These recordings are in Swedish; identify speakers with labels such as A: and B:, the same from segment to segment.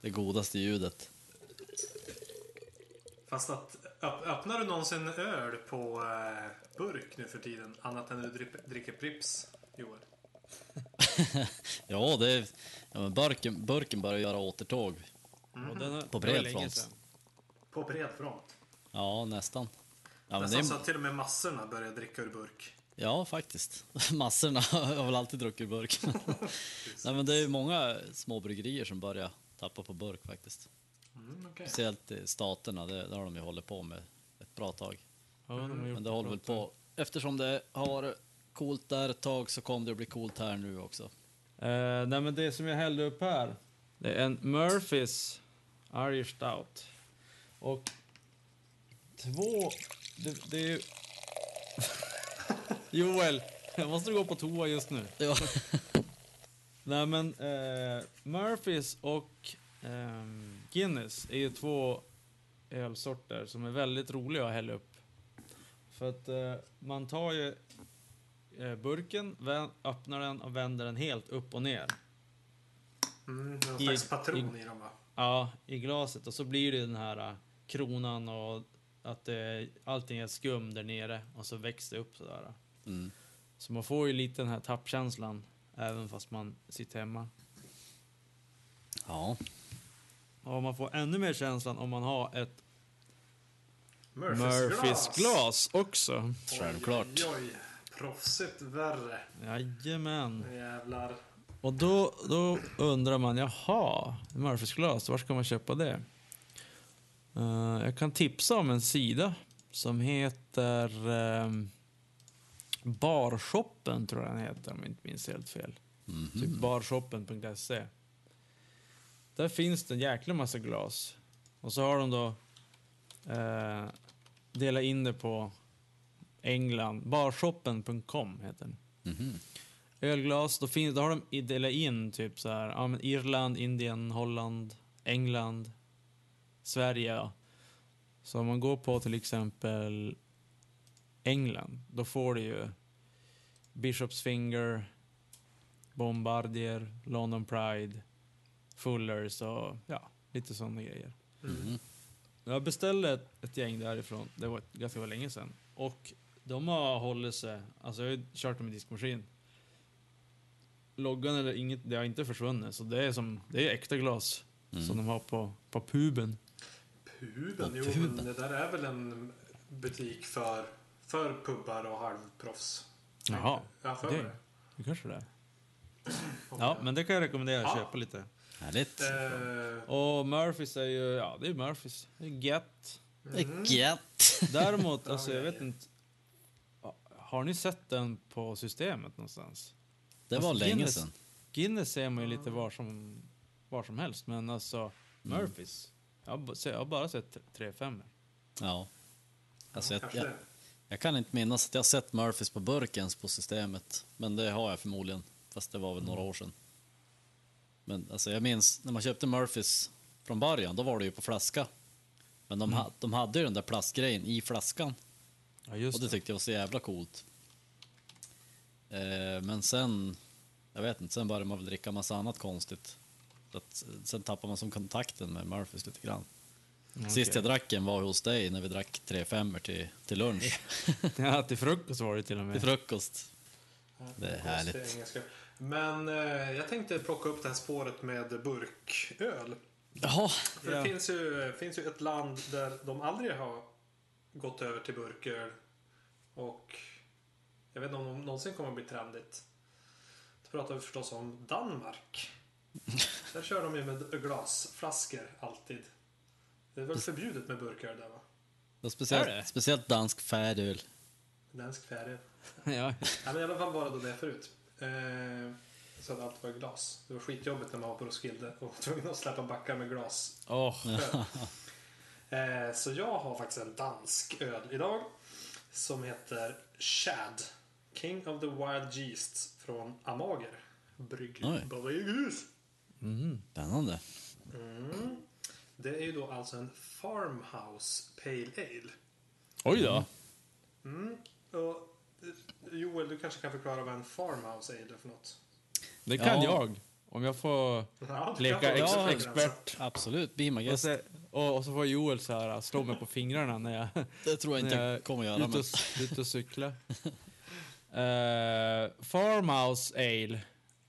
A: Det godaste ljudet.
B: Fast att öpp- öppnar du någonsin öl på eh, burk nu för tiden? Annat än du dricker, dricker Pripps, Joel?
A: Ja, det är, ja men burken, burken börjar göra återtåg.
C: Den har-
A: På bred front.
B: På bred front.
A: Ja, nästan. Ja, men det
B: Nästan så att till och med massorna börjar dricka ur burk.
A: ja faktiskt. Massorna har väl alltid druckit ur burk. Nej, men det är ju många små bryggerier som börjar tappa på burk faktiskt.
B: Mm, okej.
A: Speciellt i staterna, det, det har de ju hållit på med ett bra tag.
C: Ja, de har gjort
A: Men det håller väl på. Eftersom det har varit coolt där ett tag så kommer det att bli coolt här nu också.
C: Eh, nej, men det som jag hällde upp här, det är en Murphys Irish Stout. Och två... Det, det är ju... Joel, jag måste gå på toa just nu.
A: Ja.
C: Nej men, eh, Murphys och ehm, Guinness är ju två ölsorter som är väldigt roliga att hälla upp. För att eh, man tar ju eh, burken, öppnar den och vänder den helt upp och ner.
B: Mm, någon slags patron
C: i-
B: i dem va?
C: Ja, i glaset. Och så blir det den här eh, kronan och att det, allting är skum där nere och så växer det upp sådär.
A: Mm.
C: Så man får ju lite den här tappkänslan även fast man sitter hemma.
A: ja.
C: Och man får ännu mer känslan om man har ett
B: Murphys,
C: Murphys glas också.
A: Självklart.
B: Oj, oj, oj. Proffsigt värre.
C: Jajamän.
B: Jävlar.
C: Och då, då undrar man, jaha, Murphys glas, var ska man köpa det? Eh, jag kan tipsa om en sida som heter um, Barshoppen, tror jag den heter om jag inte minns helt fel.
A: Mhm.
C: Typ barshoppen.se. Där finns det en jäkla massa glas. Och så har de då eh, delat in det på England. Barshoppen.com heter den.
A: Mhm.
C: Ölglas, då, finns, då har de delat in typ så här, ja, men Irland, Indien, Holland, England, Sverige. Ja. Så om man går på till exempel England, då får du ju Bishops Finger, Bombardier, London Pride, Fullers och ja, lite sådana grejer.
A: Mhm.
C: Jag beställde ett, ett gäng därifrån, det var ganska länge sedan. Och de har hållit sig, alltså jag har ju kört dem i diskmaskin. Loggan eller inget, det har inte försvunnit. Så det är som, det är äkta glas
A: Mm.
C: som de har på, på puben.
B: Puben, jo
A: puben.
B: men det där är väl en butik för, för pubbar och halvproffs.
C: Jaha,
B: Ja, för
C: det-
B: det.
C: Det kanske det är. Ja, men det kan jag rekommendera att
B: Ja.
C: köpa lite.
A: Härligt.
B: Eh,
C: Och Murphys är ju, ja det är Murphys. Det är gött.
B: mm.
A: Gött.
C: Däremot, alltså jag vet inte. Har ni sett den på systemet någonstans?
A: Det
C: Alltså,
A: var länge
C: Guinness-
A: sedan.
C: Guinness ser man ju lite var som, var som helst, men alltså Murphys. Jag har, ba- se- jag har bara sett 3-5.
A: Ja. Alltså, jag,
B: Kanske
A: jag,
B: det.
A: jag kan inte minnas att jag sett Murphys på burk ens på systemet. Men det har jag förmodligen. Fast det var väl några år sedan. Men alltså, jag minns när man köpte Murphys från början, då var det ju på flaska. Men de, ha, de hade ju den där plastgrejen i flaskan.
C: Ja, just
A: Och det
C: det.
A: tyckte jag var så jävla coolt. Eh, men sen, jag vet inte, sen började man väl dricka massa annat konstigt. Så att, sen tappade man som kontakten med Murphys lite grann. Sist jag drack en var hos dig när vi drack tre femmor till, till lunch.
C: Ja, till frukost var det till och med.
A: till frukost. Det är härligt.
B: engelska. Men eh, jag tänkte plocka upp det här spåret med burköl.
A: Jaha,
B: För
C: Ja.
B: det finns ju, finns ju ett land där de aldrig har gått över till burköl. Och jag vet inte om de någonsin kommer att bli trendigt. Då pratar vi förstås om Danmark. Där kör de ju med glasflaskor alltid. Det är väl förbjudet med burköl där va?
A: och speciellt,
C: Är det?
A: speciellt dansk färöl.
B: Dansk färg.
C: ja.
B: Ja, men i alla fall var det då det förut. Eh, så att allt var glas. Det var skitjobbigt när man var på Roskilde och var tvungen att släppa backar med glas.
C: Åh,
B: Eh, så jag har faktiskt en dansk öl idag. Som heter Chad. King of the Wild Yeasts från Amager. Brygghus.
C: mhm.
A: Spännande.
B: Mm. det är ju då alltså en Farmhouse Pale Ale.
C: Oj då.
B: Mm. Och, Joel, du kanske kan förklara vad en Farmhouse Ale är för något?
C: Det kan
A: Ja.
C: jag. Om jag får
B: Ja,
C: leka ex
B: det.
C: expert.
A: Absolut, be my
C: Och
A: guest.
C: så, och, och så får Joel så här, slå mig på fingrarna när jag
A: Det tror jag inte jag kommer göra. Men...
C: och, ute och cykla. Uh, Farmhouse Ale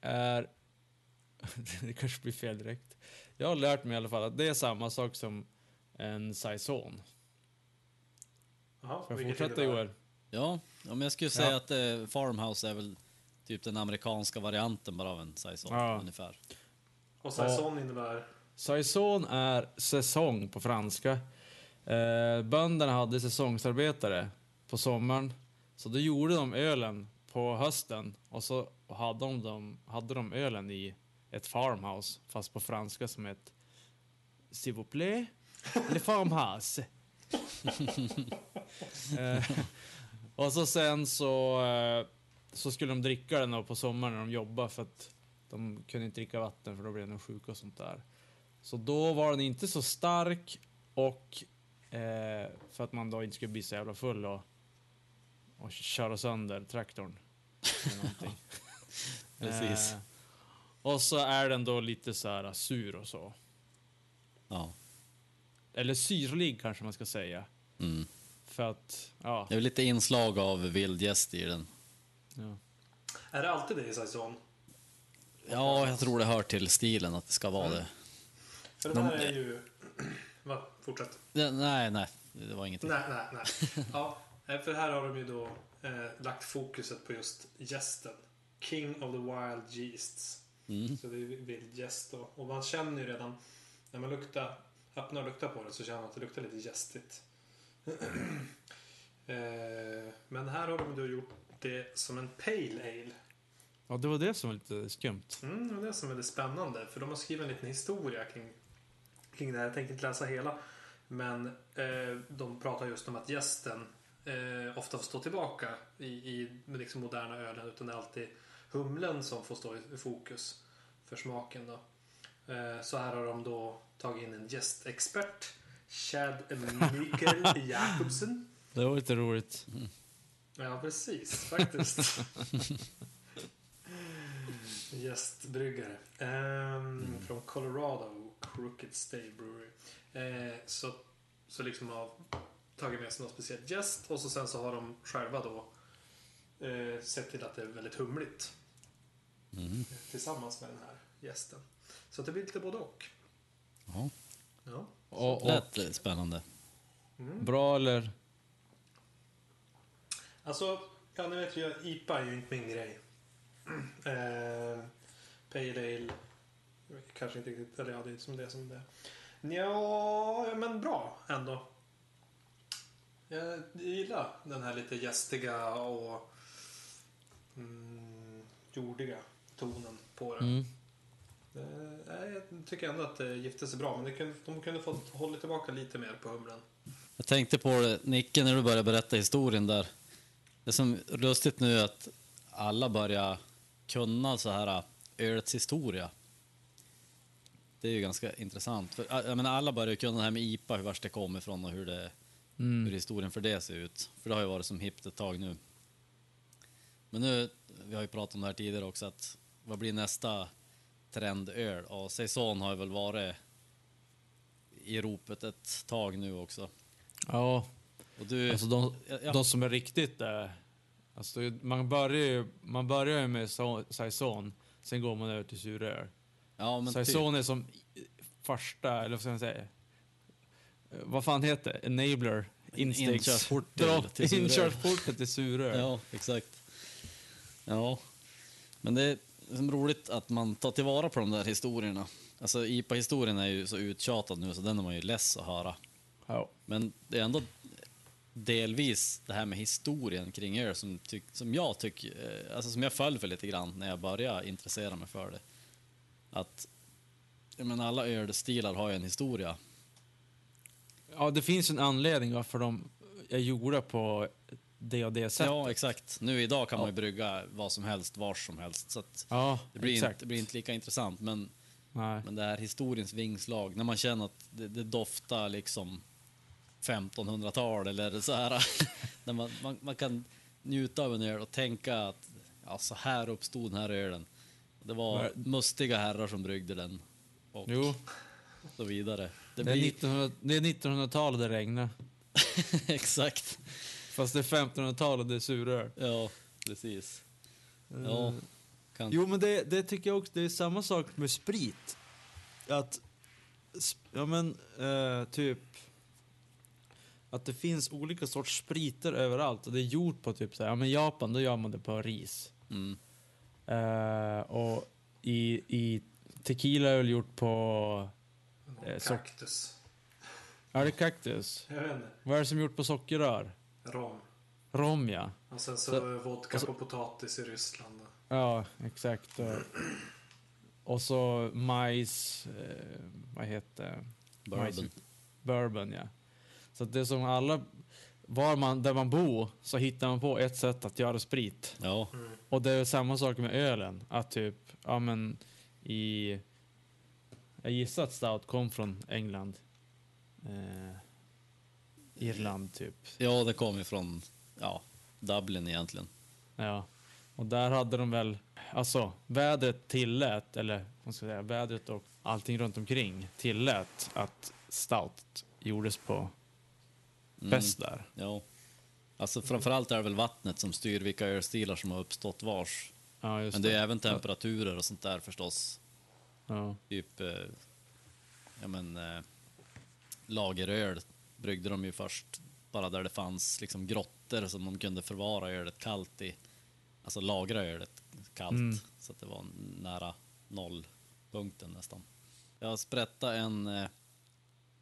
C: är... det kanske blir fel direkt. Jag har lärt mig i alla fall att det är samma sak som en saison.
B: Jaha,
C: Får jag fortsätta Joel?
A: Ja, men jag skulle säga
C: Ja.
A: att eh, Farmhouse är väl typ den amerikanska varianten bara av en saison
C: Ja.
A: ungefär.
B: Och saison innebär?
C: Saison är säsong på franska. Eh, bönderna hade säsongsarbetare på sommaren. Så då gjorde de ölen på hösten och så hade de, dem, hade de ölen i ett farmhouse, fast på franska som ett S'il vous plaît, le farmhouse. eh, och så sen så, eh, så skulle de dricka den på sommaren när de jobbade för att de kunde inte dricka vatten för då blev de sjuka och sånt där. Så då var den inte så stark och eh, för att man då inte skulle bli så jävla full och, och köra sönder traktorn.
A: Precis.
C: Eh, och så är den då lite så här sur och så.
A: Ja.
C: Eller syrlig kanske man ska säga.
A: Mm.
C: För att, ja.
A: Det är lite inslag av vildgäst i den.
C: ja.
B: Är det alltid det i saison?
A: Ja, jag tror det hör till stilen att det ska vara det.
B: För den här
A: De-
B: är ju... Va? Fortsätt.
A: Nej, nej, det var ingenting.
B: Nej, nej, nej. Ja, för här har de ju då eh, lagt fokuset på just gästen. King of the Wild Yeasts.
A: Mm.
B: Så det är vildgäst då. Och man känner ju redan när man luktar, öppnar och luktar på det så känner man att det luktar lite gästigt. eh, men här har de då gjort det som en Pale Ale.
C: ja, det var det som var lite skumt.
B: Mm, det är det som är det spännande. För de har skrivit en liten historia kring, kring det här. Jag tänker inte läsa hela. Men eh, de pratar just om att gästen eh, ofta får stå tillbaka i, i liksom moderna ölen. Utan det är alltid humlen som får stå i, fokus för smaken. Då. Eh, så här har de då tagit in en gästexpert. Chad Mikael Jakobsen.
C: Det var lite roligt.
B: Ja, precis. Faktiskt. Gästbryggare. Ehm, Från Colorado, Crooked Stay Brewery. Eh, så, så liksom har tagit med sig någon speciell gäst och så sen så har de själva då eh, sett till att det är väldigt humligt
A: Mm.
B: tillsammans med den här gästen. Så att det blir lite både och.
A: Ja.
B: Ja.
C: Och, och
A: Lät lite spännande.
B: Mm.
C: bra eller?
B: Alltså, ja ni vet ju, IPA är ju inte min grej. Eh, Pale Ale, kanske inte riktigt, eller ja, det är som det som det är. Ja, men bra ändå. Jag gillar den här lite gästiga och mm, jordiga tonen på den.
C: Mm.
B: Jag tycker ändå att det gifte sig bra, men det kunde, de kunde fått hålla tillbaka lite mer på humlen.
A: Jag tänkte på det, Nicke, när du började berätta historien där. Det som är lustigt nu är att alla börjar kunna så här ölets historia. Det är ju ganska intressant. För, jag menar, alla börjar kunna det här med IPA, hur vart det kommer ifrån och hur, det, hur
C: Mm.
A: historien för det ser ut. För det har ju varit som hippt ett tag nu. Men nu, vi har ju pratat om det här tidigare också, att vad blir nästa trendöl? Och Saison har ju väl varit i ropet ett tag nu också.
C: Ja,
A: Och du,
C: alltså de,
A: ja,
C: de som är riktigt eh, alltså man börjar ju man börjar ju med so- saison, sen går man över till suröl.
A: ja, men typ,
C: Saison är som första, eller vad ska man säga? Eh, Vad fan heter det? Enabler? Instegs.
A: Inkörsport till- till.
C: Inkörsporten till suröl.
A: Ja, exakt. Ja, men det är liksom roligt att man tar tillvara på de där historierna. Alltså IPA-historien är ju så uttjatad nu så den är man ju less att höra.
C: Ja.
A: Men det är ändå delvis det här med historien kring öl som, tyck, som jag tycker, eh, alltså som jag föll för lite grann när jag började intressera mig för det. Att, jag menar alla ölstilar har ju en historia.
C: Ja, det finns en anledning varför de är gjorda på det och det sättet.
A: Ja, exakt. Nu idag kan man ju brygga vad som helst, var som helst. Så
C: Ja,
A: det, blir
C: exakt.
A: inte, det blir inte lika intressant. Men
C: Nej.
A: Men det här historiens vingslag, när man känner att det, det doftar liksom 1500-tal eller så här. när man, man, man kan njuta av en öl och tänka att ja, så här uppstod den här ölen. Det var
C: Var-
A: mustiga herrar som bryggde den. Och
C: Jo,
A: så vidare. Det blir
C: 1900, det är 1900-talet det regnar.
A: exakt.
C: Fast det är 1500-talet det är suröl.
A: Ja, precis. Ja,
C: Eh,
A: kan,
C: Jo, men det, det tycker jag också. Det är samma sak med sprit. Att, ja men, eh, typ... Att det finns olika sorts spriter överallt och det är gjort på typ så här, ja men Japan, då gör man det på ris.
A: mm,
C: Eh, och i, i tequila är väl gjort på, Eh, så-
B: Kaktus.
C: är det kaktus?
B: Jag vet inte.
C: Vad är det som är gjort på sockerrör?
B: Rom.
C: Rom ja.
B: Och sen så,
C: Så-
B: vodka
C: och så-
B: på potatis i Ryssland.
C: Ja, exakt. Och, så majs, eh, vad heter
A: bourbon.
C: Bourbon, ja. Så att det är som alla, var man, där man bor så hittar man på ett sätt att göra sprit.
A: Ja,
B: Mm.
C: Och det är samma sak med ölen. Att typ, ja men i... Jag gissar att stout kom från England. Eh, Irland typ.
A: ja, det kom ju från ja, Dublin egentligen.
C: Ja. Och där hade de väl, alltså vädret tillät, eller vad ska jag säga, vädret och allting runt omkring tillät att stout gjordes på
A: Mm.
C: fest där.
A: Ja. Alltså framförallt är det väl vattnet som styr vilka ölstilar som har uppstått vars.
C: Ja, just
A: Men det är även temperaturer och sånt där förstås.
C: Ja.
A: Typ, eh, ja men, eh, lageröl bryggde de ju först bara där det fanns liksom grottor som de kunde förvara ölet kallt i. Alltså lagra ölet kallt
C: Mm.
A: så att det var nära nollpunkten nästan. Jag har sprättat en eh,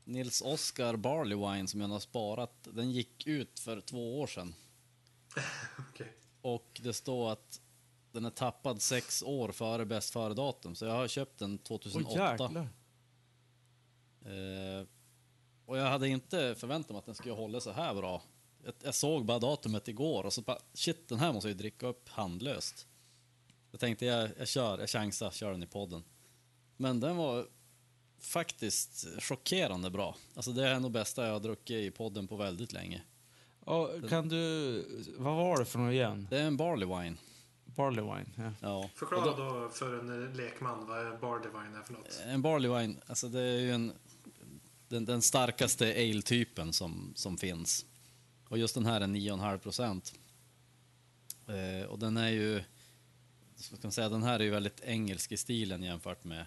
A: Nils Oskar Barley Wine som jag har sparat. Den gick ut för två år sedan.
B: Okej.
A: Och det står att den är tappad sex år före bäst före-datum. Så jag har köpt den
C: Åh
A: 2008.
C: jäklar.
A: Eh, och jag hade inte förväntat mig att den skulle hålla så här bra. Jag, jag såg bara datumet igår och så bara, shit, den här måste jag ju dricka upp handlöst. Jag tänkte jag, jag kör, jag chansar, kör den i podden. Men den var faktiskt chockerande bra. Alltså det är nog bästa jag har druckit i podden på väldigt länge.
C: Och kan du, vad var det för något igen?
A: Det är en barley wine.
C: Barley wine, ja.
A: Ja.
B: Förklara
A: Och
B: då för en lekman vad barley wine är för något.
A: En barley wine, alltså det är ju en, den, den starkaste ale-typen som, som finns. Och just den här är 9,5 procent. Eh, och den är ju, ska man säga, den här är ju väldigt engelsk i stilen jämfört med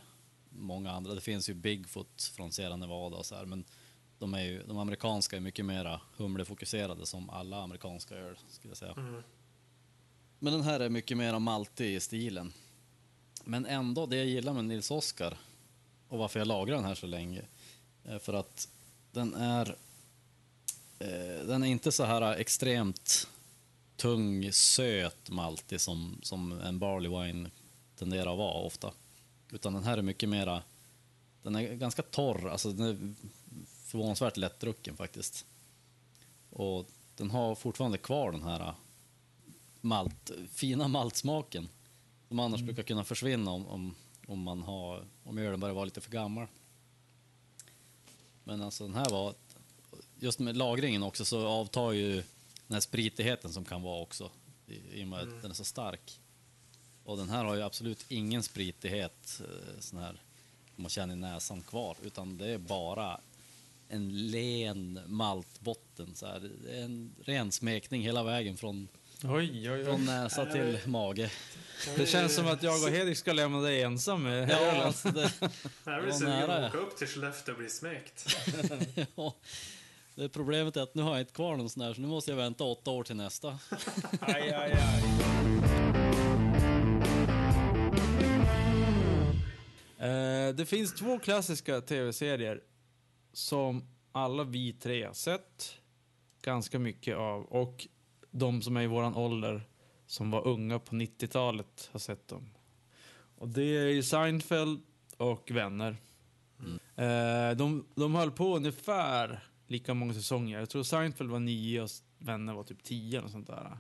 A: många andra. Det finns ju Bigfoot från Sierra Nevada och så här, men de, är ju, de amerikanska är mycket mera humlefokuserade som alla amerikanska öl, skulle jag säga.
B: Mm.
A: Men den här är mycket mer maltig i stilen. Men ändå, det jag gillar med Nils Oskar och varför jag lagrar den här så länge är för att den är eh, den är inte så här extremt tung, söt maltig som, som en barley wine tenderar att vara ofta. Utan den här är mycket mera, den är ganska torr, alltså den är förvånansvärt lättdrucken faktiskt. Och den har fortfarande kvar den här malt, fina maltsmaken som annars brukar kunna försvinna om, om, om, man har, om ölen börjar vara lite för gammal. Men alltså den här var, just med lagringen också så avtar ju den här spritigheten som kan vara också i, i och med att den är så stark. Och den här har ju absolut ingen spritighet eh, sån här man känner i näsan kvar utan det är bara en len maltbotten så här. En ren smekning hela vägen från
C: Oj, oj,
A: från näsa till mage.
C: Det känns som att jag och Hedvig ska lämna dig ensam med
A: Ja,
C: ölen.
A: alltså det,
B: Jag blir sugen att åka upp till Skellefteå och bli smekt.
A: ja, det problemet är att nu har jag inte kvar någon sån här så nu måste jag vänta åtta år till nästa.
C: Aj, aj, aj. Eh, det finns två klassiska tv-serier som alla vi tre har sett ganska mycket av och de som är i våran ålder som var unga på 90-talet har sett dem. Och det är ju Seinfeld och Vänner. Eh, de, de höll på ungefär lika många säsonger. Jag tror Seinfeld var nio och Vänner var typ tio eller sånt där.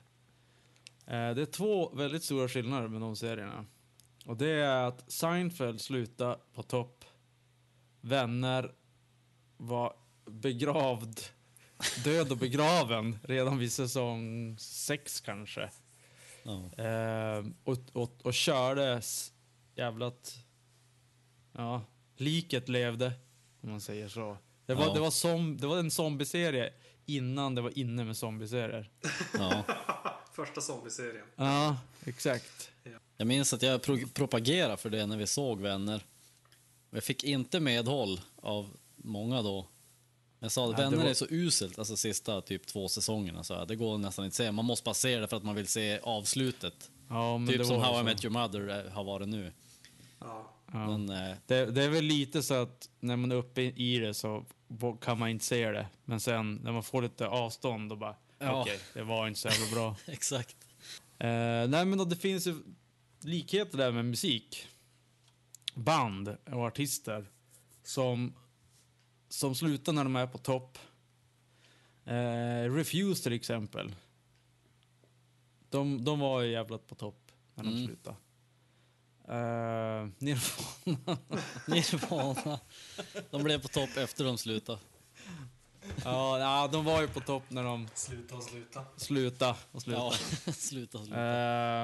C: Eh, det är två väldigt stora skillnader med de serierna. Och det är att Seinfeld slutade på topp. Vänner var begravd, död och begraven redan vid säsong sex kanske.
A: Ja.
C: Eh, och, och, och kördes jävlat... Ja, liket levde, om man säger så. Det var,
A: Ja.
C: det var, som, det var en zombieserie innan det var inne med zombieserier.
A: Ja.
B: Första zombieserien.
C: Ja, exakt.
A: Jag minns att jag pro propagerade för det när vi såg Vänner. Jag fick inte medhåll av många då. Jag sa att
C: Ja, det
A: Vänner
C: var-
A: är så uselt, alltså sista typ två säsongerna. Så här. Det går nästan inte att se. Man måste bara se det för att man vill se avslutet.
C: Ja, men
A: typ
C: det
A: som
C: var
A: How I. Met Your Mother eh, har varit nu.
B: Ja.
C: Ja.
A: Men eh,
C: Det, det är väl lite så att när man är uppe i det så kan man inte se det. Men sen när man får lite avstånd då bara,
A: Ja.
C: okej, det var inte så jävla bra.
A: exakt.
C: Eh, nej men då, det finns ju likheter där med musik. Band och artister som, som slutar när de är på topp. Eh, Refuse till exempel. De, de var ju jävligt på topp när de
A: Mm.
C: slutade. Eh, Nirvana.
A: Nirvana. De blev på topp efter de slutade.
C: ja, ja, de var ju på topp när de
B: Sluta och sluta.
C: slutade och slutade.
A: Ja, sluta, sluta.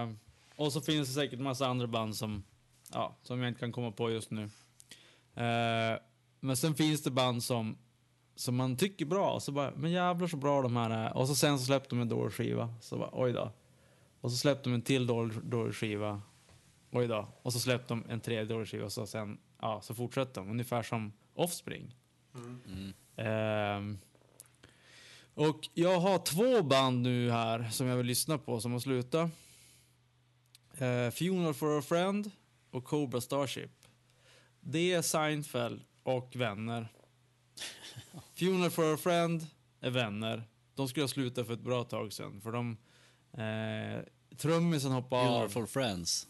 C: Eh, och så finns det säkert massa andra band som, ja, som jag inte kan komma på just nu. Eh, men sen finns det band som, som man tycker bra, så bara, men jävlar så bra de här är. Och så sen så släppte de en dålig skiva, så bara, oj då. Och så släppte de en till dålig, dålig skiva, oj då. Och så släppte de en tredje dålig skiva, och så sen, ja, så fortsätter de. Ungefär som Offspring.
B: Mm.
A: Mm.
C: Ehm, och jag har två band nu här som jag vill lyssna på som har slutat. Uh, Funeral for a Friend och Cobra Starship. Det är Seinfeld och vänner. Funeral for a Friend är vänner. De skulle ha slutat för ett bra tag sedan för de... Eh, trummisen hoppade
A: Funeral
C: av.
A: for Friends.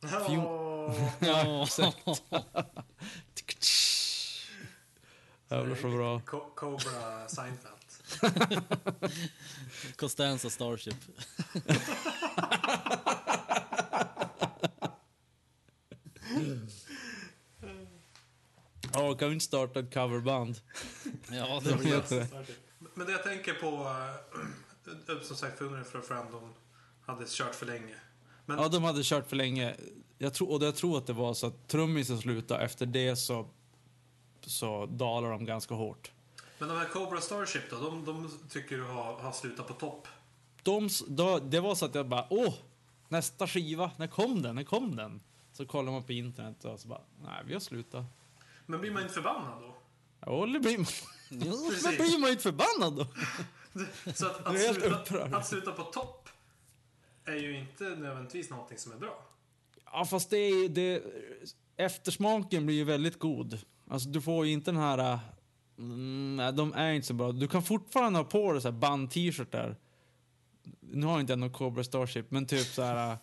B: Ja.
C: Ja, exakt. Jävlar så bra.
B: Co- Cobra Seinfeld.
A: Costanza Starship.
C: Ja, kan vi inte starta ett coverband?
A: Ja,
C: Det
A: blir
C: det.
B: Men det jag tänker på, eh, som sagt, for a Friend, de hade kört för länge. Men
C: Ja, de hade kört för länge. Jag tror, och jag tror att det var så att trummisen slutade. Efter det så, så dalar de ganska hårt.
B: Men de här Cobra Starship då, de, de tycker du har, har slutat på topp.
C: De, då, det var så att jag bara, åh, nästa skiva, när kom den? När kom den? Så kollar man på internet och så bara, nej, vi har slutat.
B: Men blir man inte förbannad då?
C: Ja, det blir man.
B: Precis.
C: Men blir man inte förbannad då?
B: Så att, att, sluta, att sluta på topp är ju inte nödvändigtvis någonting som är bra.
C: Ja, fast det är ju- det, eftersmaken blir ju väldigt god. Alltså, du får ju inte den här... Mm, nej, de är inte så bra. Du kan fortfarande ha på dig så här band-t-shirtar. Nu har inte jag någon Cobra Starship, men typ så här...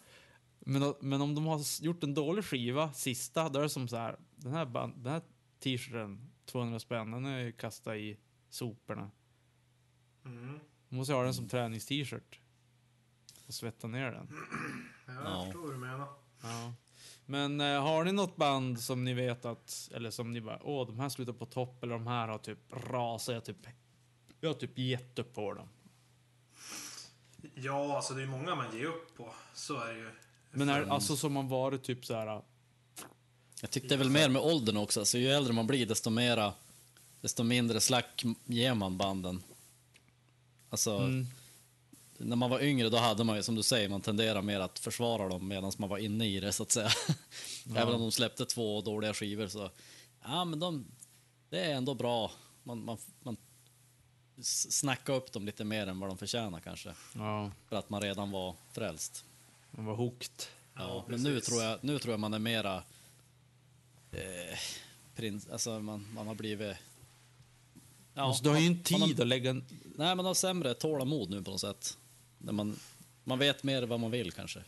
C: Men, men om de har gjort en dålig skiva, sista, då är det som så här... Den här, band, den här t-shirten, 200 spänn, den är ju kastad i soporna.
B: Mm.
C: Du måste ha den som tränings-t-shirt. Och svetta ner den.
B: Ja, jag
A: Ja.
B: förstår vad du menar.
C: Ja. Men eh, har ni något band som ni vet att, eller som ni bara, åh, de här slutar på topp, eller de här har typ rasat, jag typ, jag har typ gett upp på dem.
B: Ja, alltså det är många man ger upp på. Så är det ju.
C: Men är, alltså som man varit typ så här,
A: Jag tyckte det är väl mer med åldern också, alltså ju äldre man blir desto mera, desto mindre slack ger man banden. Alltså,
C: mm,
A: när man var yngre då hade man ju, som du säger, man tenderar mer att försvara dem medan man var inne i det så att säga. Även om de släppte två dåliga skivor så, ja men de, det är ändå bra. Man, man, man snackar upp dem lite mer än vad de förtjänar kanske.
C: ja,
A: För att man redan var frälst.
C: man var hooked.
A: Ja, men nu tror, jag, nu tror jag man är mera... Eh, prins, alltså man, man har blivit... Ja,
C: alltså, du har ju inte
A: man har-
C: tid att lägga, en-
A: Nej, man har sämre tålamod nu på något sätt. När man, man vet mer vad man vill kanske.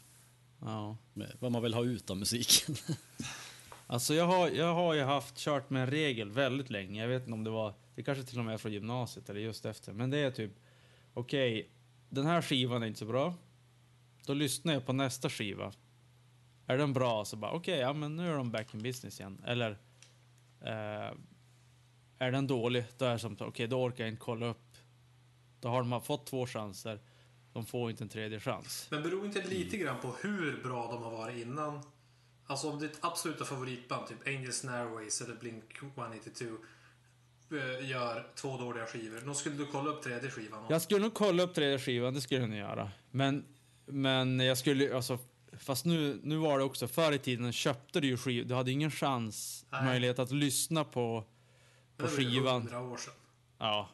C: ja.
A: Vad man vill ha ut av musiken.
C: Alltså jag har, jag har ju haft kört med en regel väldigt länge. Jag vet inte om det var, det kanske till och med är från gymnasiet eller just efter. Men det är typ, okej, den här skivan är inte så bra. Då lyssnar jag på nästa skiva. Är den bra så bara okej, ja men nu är de back in business igen. Eller eh, är den dålig, då är det som okej, då orkar jag inte kolla upp. Då har de fått två chanser, de får inte en tredje chans.
B: Men beror inte lite grann på hur bra de har varit innan? Alltså om ditt absoluta favoritband, typ Angels Narways eller Blink 182 eh, gör två dåliga skivor. Då skulle du kolla upp tredje skivan.
C: Jag skulle nog kolla upp tredje skivan, det skulle jag nog göra. Men, men jag skulle, alltså, fast nu, nu var det också, förr i tiden köpte du ju skivor, du hade ingen chans,
B: Nej.
C: möjlighet att lyssna på, på
B: Det var ju
C: skivan.
B: 100 år sedan.
C: Ja.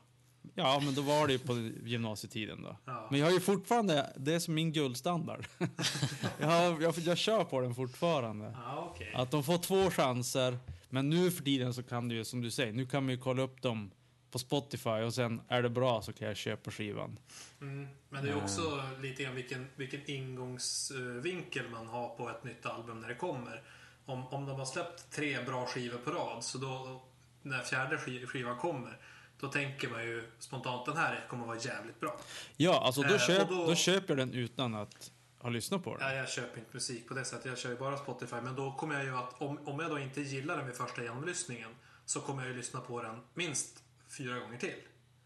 C: ja, men då var det ju på gymnasietiden då.
B: Ja.
C: Men jag har ju fortfarande, det är som min guldstandard. jag, har, jag, jag kör på den fortfarande.
B: Ja, okej.
C: Att de får två chanser, men nu för tiden så kan du ju, som du säger, nu kan man ju kolla upp dem på Spotify och sen är det bra så kan jag köpa skivan.
B: Mm. Men det är också lite grann vilken, vilken ingångsvinkel man har på ett nytt album när det kommer. Om, om de har släppt tre bra skivor på rad, så då när fjärde skiv- skivan kommer, då tänker man ju spontant den här kommer vara jävligt bra.
C: Ja, alltså då,
B: Eh,
C: köp,
B: då-
C: då... köper jag den utan att ha lyssnat på den.
B: Ja, jag köper inte musik på det sättet, jag kör ju bara Spotify. Men då kommer jag ju att, om, om jag då inte gillar den vid första genomlyssningen, så kommer jag ju lyssna på den minst fyra gånger till.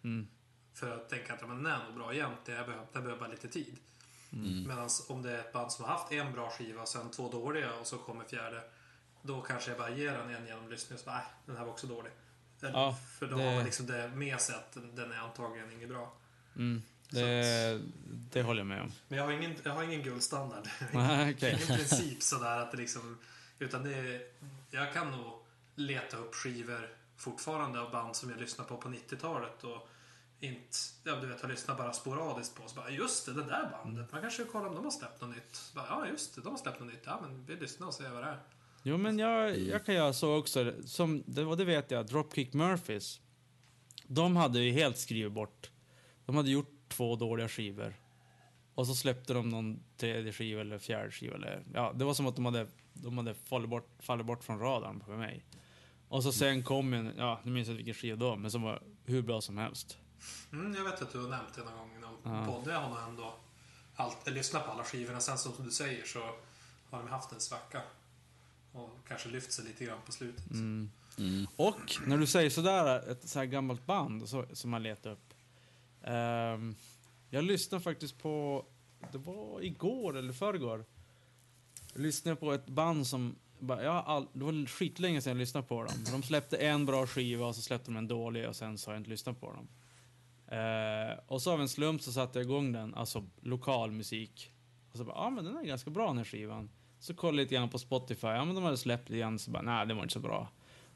C: Mm.
B: För att tänka att men den är nog bra jämt, jag behöver, jag behöver bara lite tid.
C: Mm.
B: Medan om det är ett band som har haft en bra skiva och sen två dåliga och så kommer fjärde, då kanske jag bara ger den en genomlyssning och så bara, nej, den här var också dålig. Eller,
C: Ja,
B: för då
C: det-
B: har man liksom det med sig att den- den är antagligen inget bra.
C: Mm. Det, det håller jag med om.
B: Men jag har ingen, jag har ingen guldstandard.
C: Okej.
B: Ingen princip sådär att det liksom... Utan det är, Jag kan nog leta upp skivor fortfarande av band som jag lyssnade på på 90-talet och inte, ja du vet, har lyssnat bara sporadiskt på. Så bara, just det, det där bandet. Man kanske kollar om de har släppt något nytt. Så bara, ja, just det, de har släppt något nytt. Ja, men vi lyssnar och ser vad det är.
C: Jo, men jag, jag kan göra så också. Som, det, och det vet jag, Dropkick Murphys. De hade ju helt skrivit bort. De hade gjort två dåliga skivor. Och så släppte de någon tredje skiva eller fjärde skiva. Eller, ja, det var som att de hade, de hade fallit, bort, fallit bort från radarn på mig. Och så sen kom en, ja, nu minns jag inte vilken skiva då, men som var hur bra som helst.
B: Mm, jag vet att du har nämnt det någon gång i någon
C: Ja.
B: podd. Jag har ändå allt, lyssnat på alla skivorna. Sen som du säger så har de haft en svacka. Och kanske lyft sig lite grann på slutet.
C: Mm.
A: Mm.
C: Och när du säger sådär, ett så här gammalt band så, som man letar upp. Ehm, jag lyssnade faktiskt på, det var igår eller förrgår. Jag lyssnade på ett band som, bara- jag all, det var skitlänge sedan jag lyssnade på dem. De släppte en bra skiva och så släppte de en dålig och sen så har jag inte lyssnat på dem. Eh, och så av en slump så satte jag igång den, alltså lokal musik. Och så bara, ja men den är ganska bra den här skivan. Så kollade jag lite grann på Spotify, ja men de hade släppt igen så bara, nej det var inte så bra.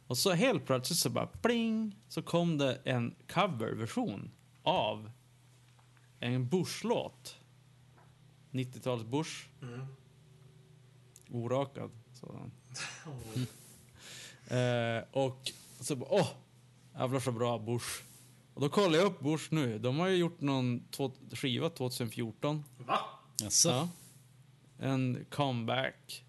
C: Och så helt plötsligt så bara pling så kom det en coverversion av en Bush-låt. 90-tals Bush,
B: Mm.
C: orakad sådan.
B: Oh.
C: Eh, och så bara, åh, jävlar så bra Bush. Och då kollade jag upp Bush nu. De har ju gjort någon två, skiva 2014.
B: Va?
A: Jaså?
C: Ja. En comeback.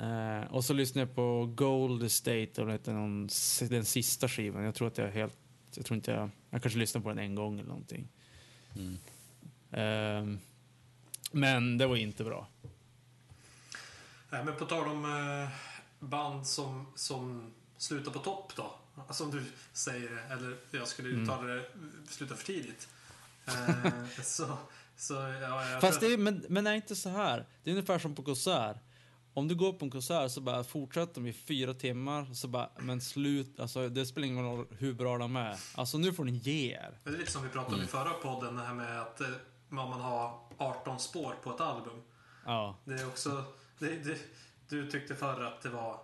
C: Eh, och så lyssnade jag på Gold Estate och det någon, den sista skivan. Jag tror att jag helt, jag tror inte jag, jag kanske lyssnade på den en gång eller någonting.
A: Mm.
C: Eh, men det var inte bra.
B: Nej, men på tal om eh, band som, som slutar på topp då. Som du säger eller jag skulle
C: Mm.
B: uttala det, sluta för tidigt. Eh, så, så ja,
C: Fast det är, men, men är inte så här. Det är ungefär som på konsert. Om du går på en konsert så bara fortsätter de i fyra timmar, så bara, men slut, alltså det spelar ingen roll hur bra de är. Alltså nu får ni ge er.
B: Det är lite som vi pratade om i förra podden, det här med att eh, man man har 18 spår på ett album.
C: Ja.
B: Det är också... Det, det, du tyckte förr att det var...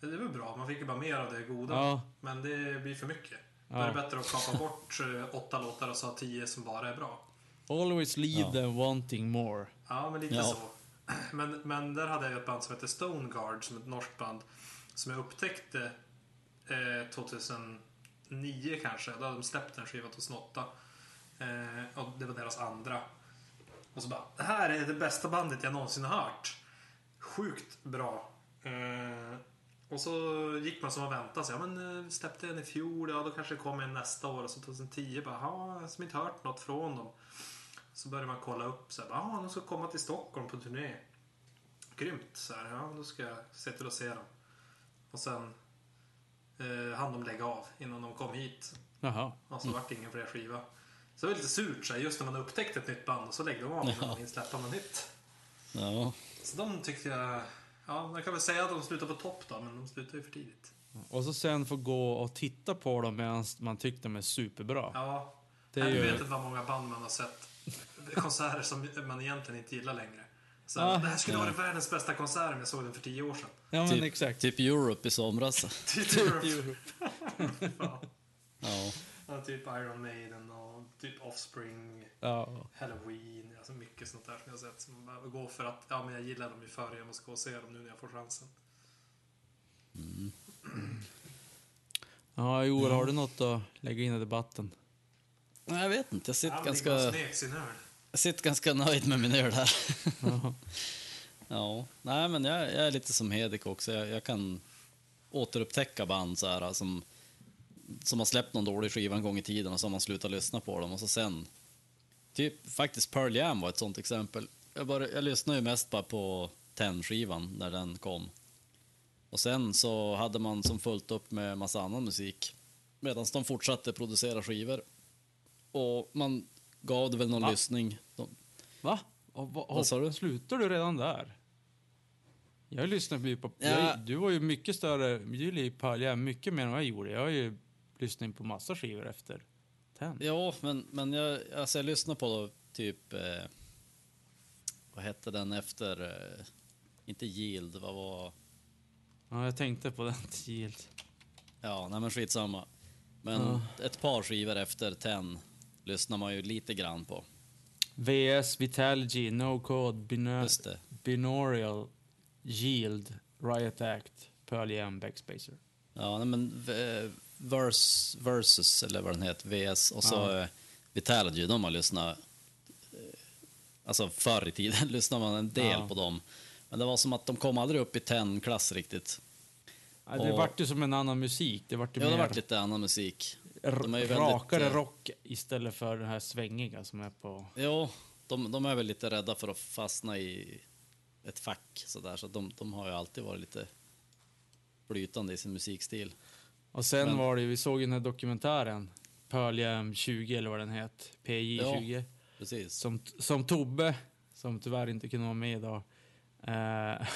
B: Det var bra, man fick ju bara mer av det goda.
C: Ja.
B: Men det blir för mycket. Då
C: Ja.
B: är det bättre att kapa bort eh, åtta låtar och så ha tio som bara är bra.
C: Always leave
A: Ja.
C: them wanting more.
B: Ja, men lite
A: Ja.
B: så. Men, men där hade jag ett band som hette Stone Guard, som ett norskt band, som jag upptäckte eh, 2009 kanske. Då hade de släppt en skiva 2008. Eh, och det var deras andra. Och så bara, det här är det bästa bandet jag någonsin har hört. Sjukt bra. Eh, och så gick man som man väntade sig. Ja, men eh, släppte en i fjol, ja då kanske det kommer en nästa år. Och så 2010 bara, ja, har inte hört något från dem. Så började man kolla upp så här, ah, de ska komma till Stockholm på turné. grymt. Så här, ja, då ska jag se till att se dem. Och sen eh, hann de lägga av innan de kom hit.
C: Jaha.
B: Och så vart det ingen fler skiva. Så det var lite surt så här, just när man upptäckte ett nytt band och så lägger de av innan
A: Ja.
B: de hinner släppa något nytt.
A: Ja.
B: Så de tyckte jag... Ja, man kan väl säga att de slutar på topp då, men de slutar ju för tidigt.
C: Och så sen få gå och titta på dem medan man tyckte de är superbra.
B: Ja,
C: Det är ju...
B: vet inte vad många band man har sett. Konserter som man egentligen inte gillar längre. Så
C: Ja.
B: det här skulle
A: Ja.
B: vara världens bästa konsert om jag såg den för tio år sedan.
C: Ja, men
A: Typ,
C: exakt.
A: typ Europe i somras.
B: Typ, ja.
A: Ja.
B: Ja, typ Iron Maiden och typ Offspring,
C: Ja.
B: Halloween, alltså mycket sånt där som jag har sett. Som man behöver gå för att, ja men jag gillar dem ju förr, jag måste gå och se dem nu när jag får chansen.
C: Ja, Joel, har du något att lägga in i debatten?
A: Nej, Jag vet inte, jag sitter, ganska, jag sitter ganska nöjd med min öl här.
C: Ja.
A: Ja, nej men jag, jag är lite som Hedik också. Jag, jag kan återupptäcka band så här, som, som har släppt någon dålig skiva en gång i tiden och så har man slutat lyssna på dem och så sen... Typ faktiskt Pearl Jam var ett sånt exempel. Jag, bara, jag lyssnade ju mest bara på Ten-skivan när den kom. Och sen så hade man som fullt upp med massa annan musik medan de fortsatte producera skivor. Och man gav det väl någon
C: Va?
A: lyssning. De,
C: Va? Och, va
A: Vad sa du?
C: Slutar du redan där? Jag lyssnar ju på...
A: Ja.
C: Jag, du var ju mycket större... Du gillar ju Pearl Jam mycket mer än vad jag gjorde. Jag har ju lyssnat på massa skivor efter Ten.
A: Ja, men, men jag, alltså jag lyssnade på typ... Eh, vad hette den efter... Eh, inte Yield, vad var...
C: Ja, jag tänkte på den Yield.
A: Ja, nej men skitsamma. Men
C: Ja.
A: ett par skivor efter Ten lyssnar man ju lite grann på.
C: VS, Vitalogy, No Code, Bina. Binaural, Yield, Riot Act, Pearl Jam, Backspacer.
A: Ja, nej men eh, Verse, Versus, eller vad den heter, VS, och så
C: Ja.
A: eh, Vitalogy, de har lyssnat... Eh, alltså förr i tiden lyssnade man en del
C: Ja.
A: på dem. Men det var som att de kom aldrig upp i Ten-klass riktigt.
C: Ja, det
A: Och-
C: vart ju som en annan musik. Det vart ju
A: Ja, det varit lite annan musik. de är ju väldigt,
C: rakare
A: eh,
C: rock istället för den här svängiga som är på...
A: Jo, de, de är väl lite rädda för att fastna i ett fack sådär, så de, de har ju alltid varit lite flytande i sin musikstil.
C: Och sen
A: Men-
C: var det vi såg ju den här dokumentären, Pearl Jam 20 eller vad den het, PJ
A: Ja.
C: 20.
A: Precis.
C: Som, som Tobbe, som tyvärr inte kunde vara med idag, eh,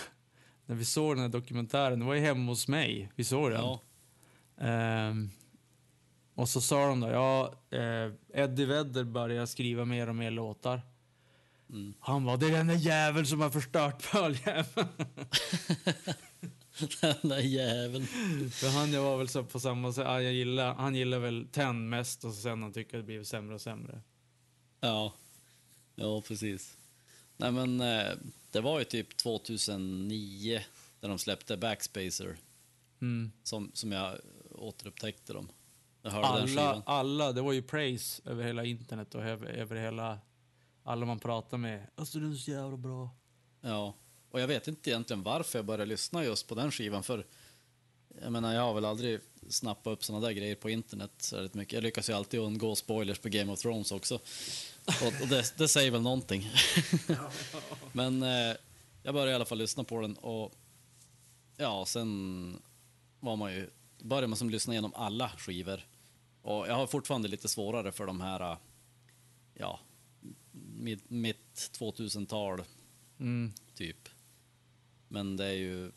C: när vi såg den här dokumentären, det var ju hemma hos mig, vi såg den.
A: Ja,
C: Ehm, och så sa de då, ja, eh, Eddie Vedder börjar skriva mer och mer låtar.
A: Mm.
C: Han var det är den där jäveln som har förstört Pearl.
A: den där jäveln.
C: För han jag var väl så på samma sätt, ja, jag gillar, han gillar väl Ten mest och sen han tycker det blivit sämre och sämre.
A: Ja, ja precis. Nej men eh, det var ju typ 2009 när de släppte Backspacer
C: Mm.
A: som, som jag återupptäckte dem. Jag hörde den
C: Alla,
A: skivan.
C: alla, det var ju praise över hela internet och över, över hela, alla man pratar med. Alltså den är så jävla bra.
A: Ja, och jag vet inte egentligen varför jag började lyssna just på den skivan för jag menar, jag har väl aldrig snappat upp såna där grejer på internet så väldigt mycket. Jag lyckas ju alltid undgå spoilers på Game of Thrones också. Och, och det, det säger väl någonting. Men eh, jag började i alla fall lyssna på den och ja, sen var man ju, började man som lyssna igenom alla skivor. Och jag har fortfarande lite svårare för de här, ja, mitt, mitt 2000-tal
C: Mm.
A: typ. Men det är ju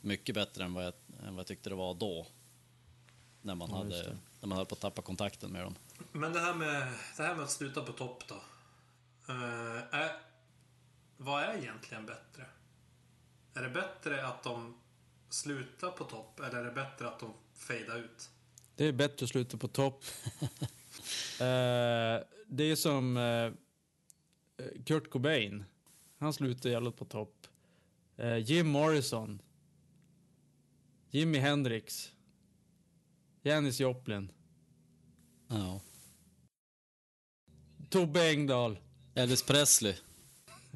A: mycket bättre än vad jag, än vad jag tyckte det var då. När man,
C: Ja,
A: hade, när man höll på att tappa kontakten med dem.
B: Men det här med, det här med att sluta på topp då. Eh, är, vad är egentligen bättre? Är det bättre att de slutar på topp eller är det bättre att de fejdar ut?
C: Det är bättre att sluta på topp. eh, det är som eh, Kurt Cobain. Han slutade jävla på topp. Eh, Jim Morrison. Jimi Hendrix. Janis Joplin.
A: Ja.
C: Tobbe Engdahl.
A: Elvis Presley,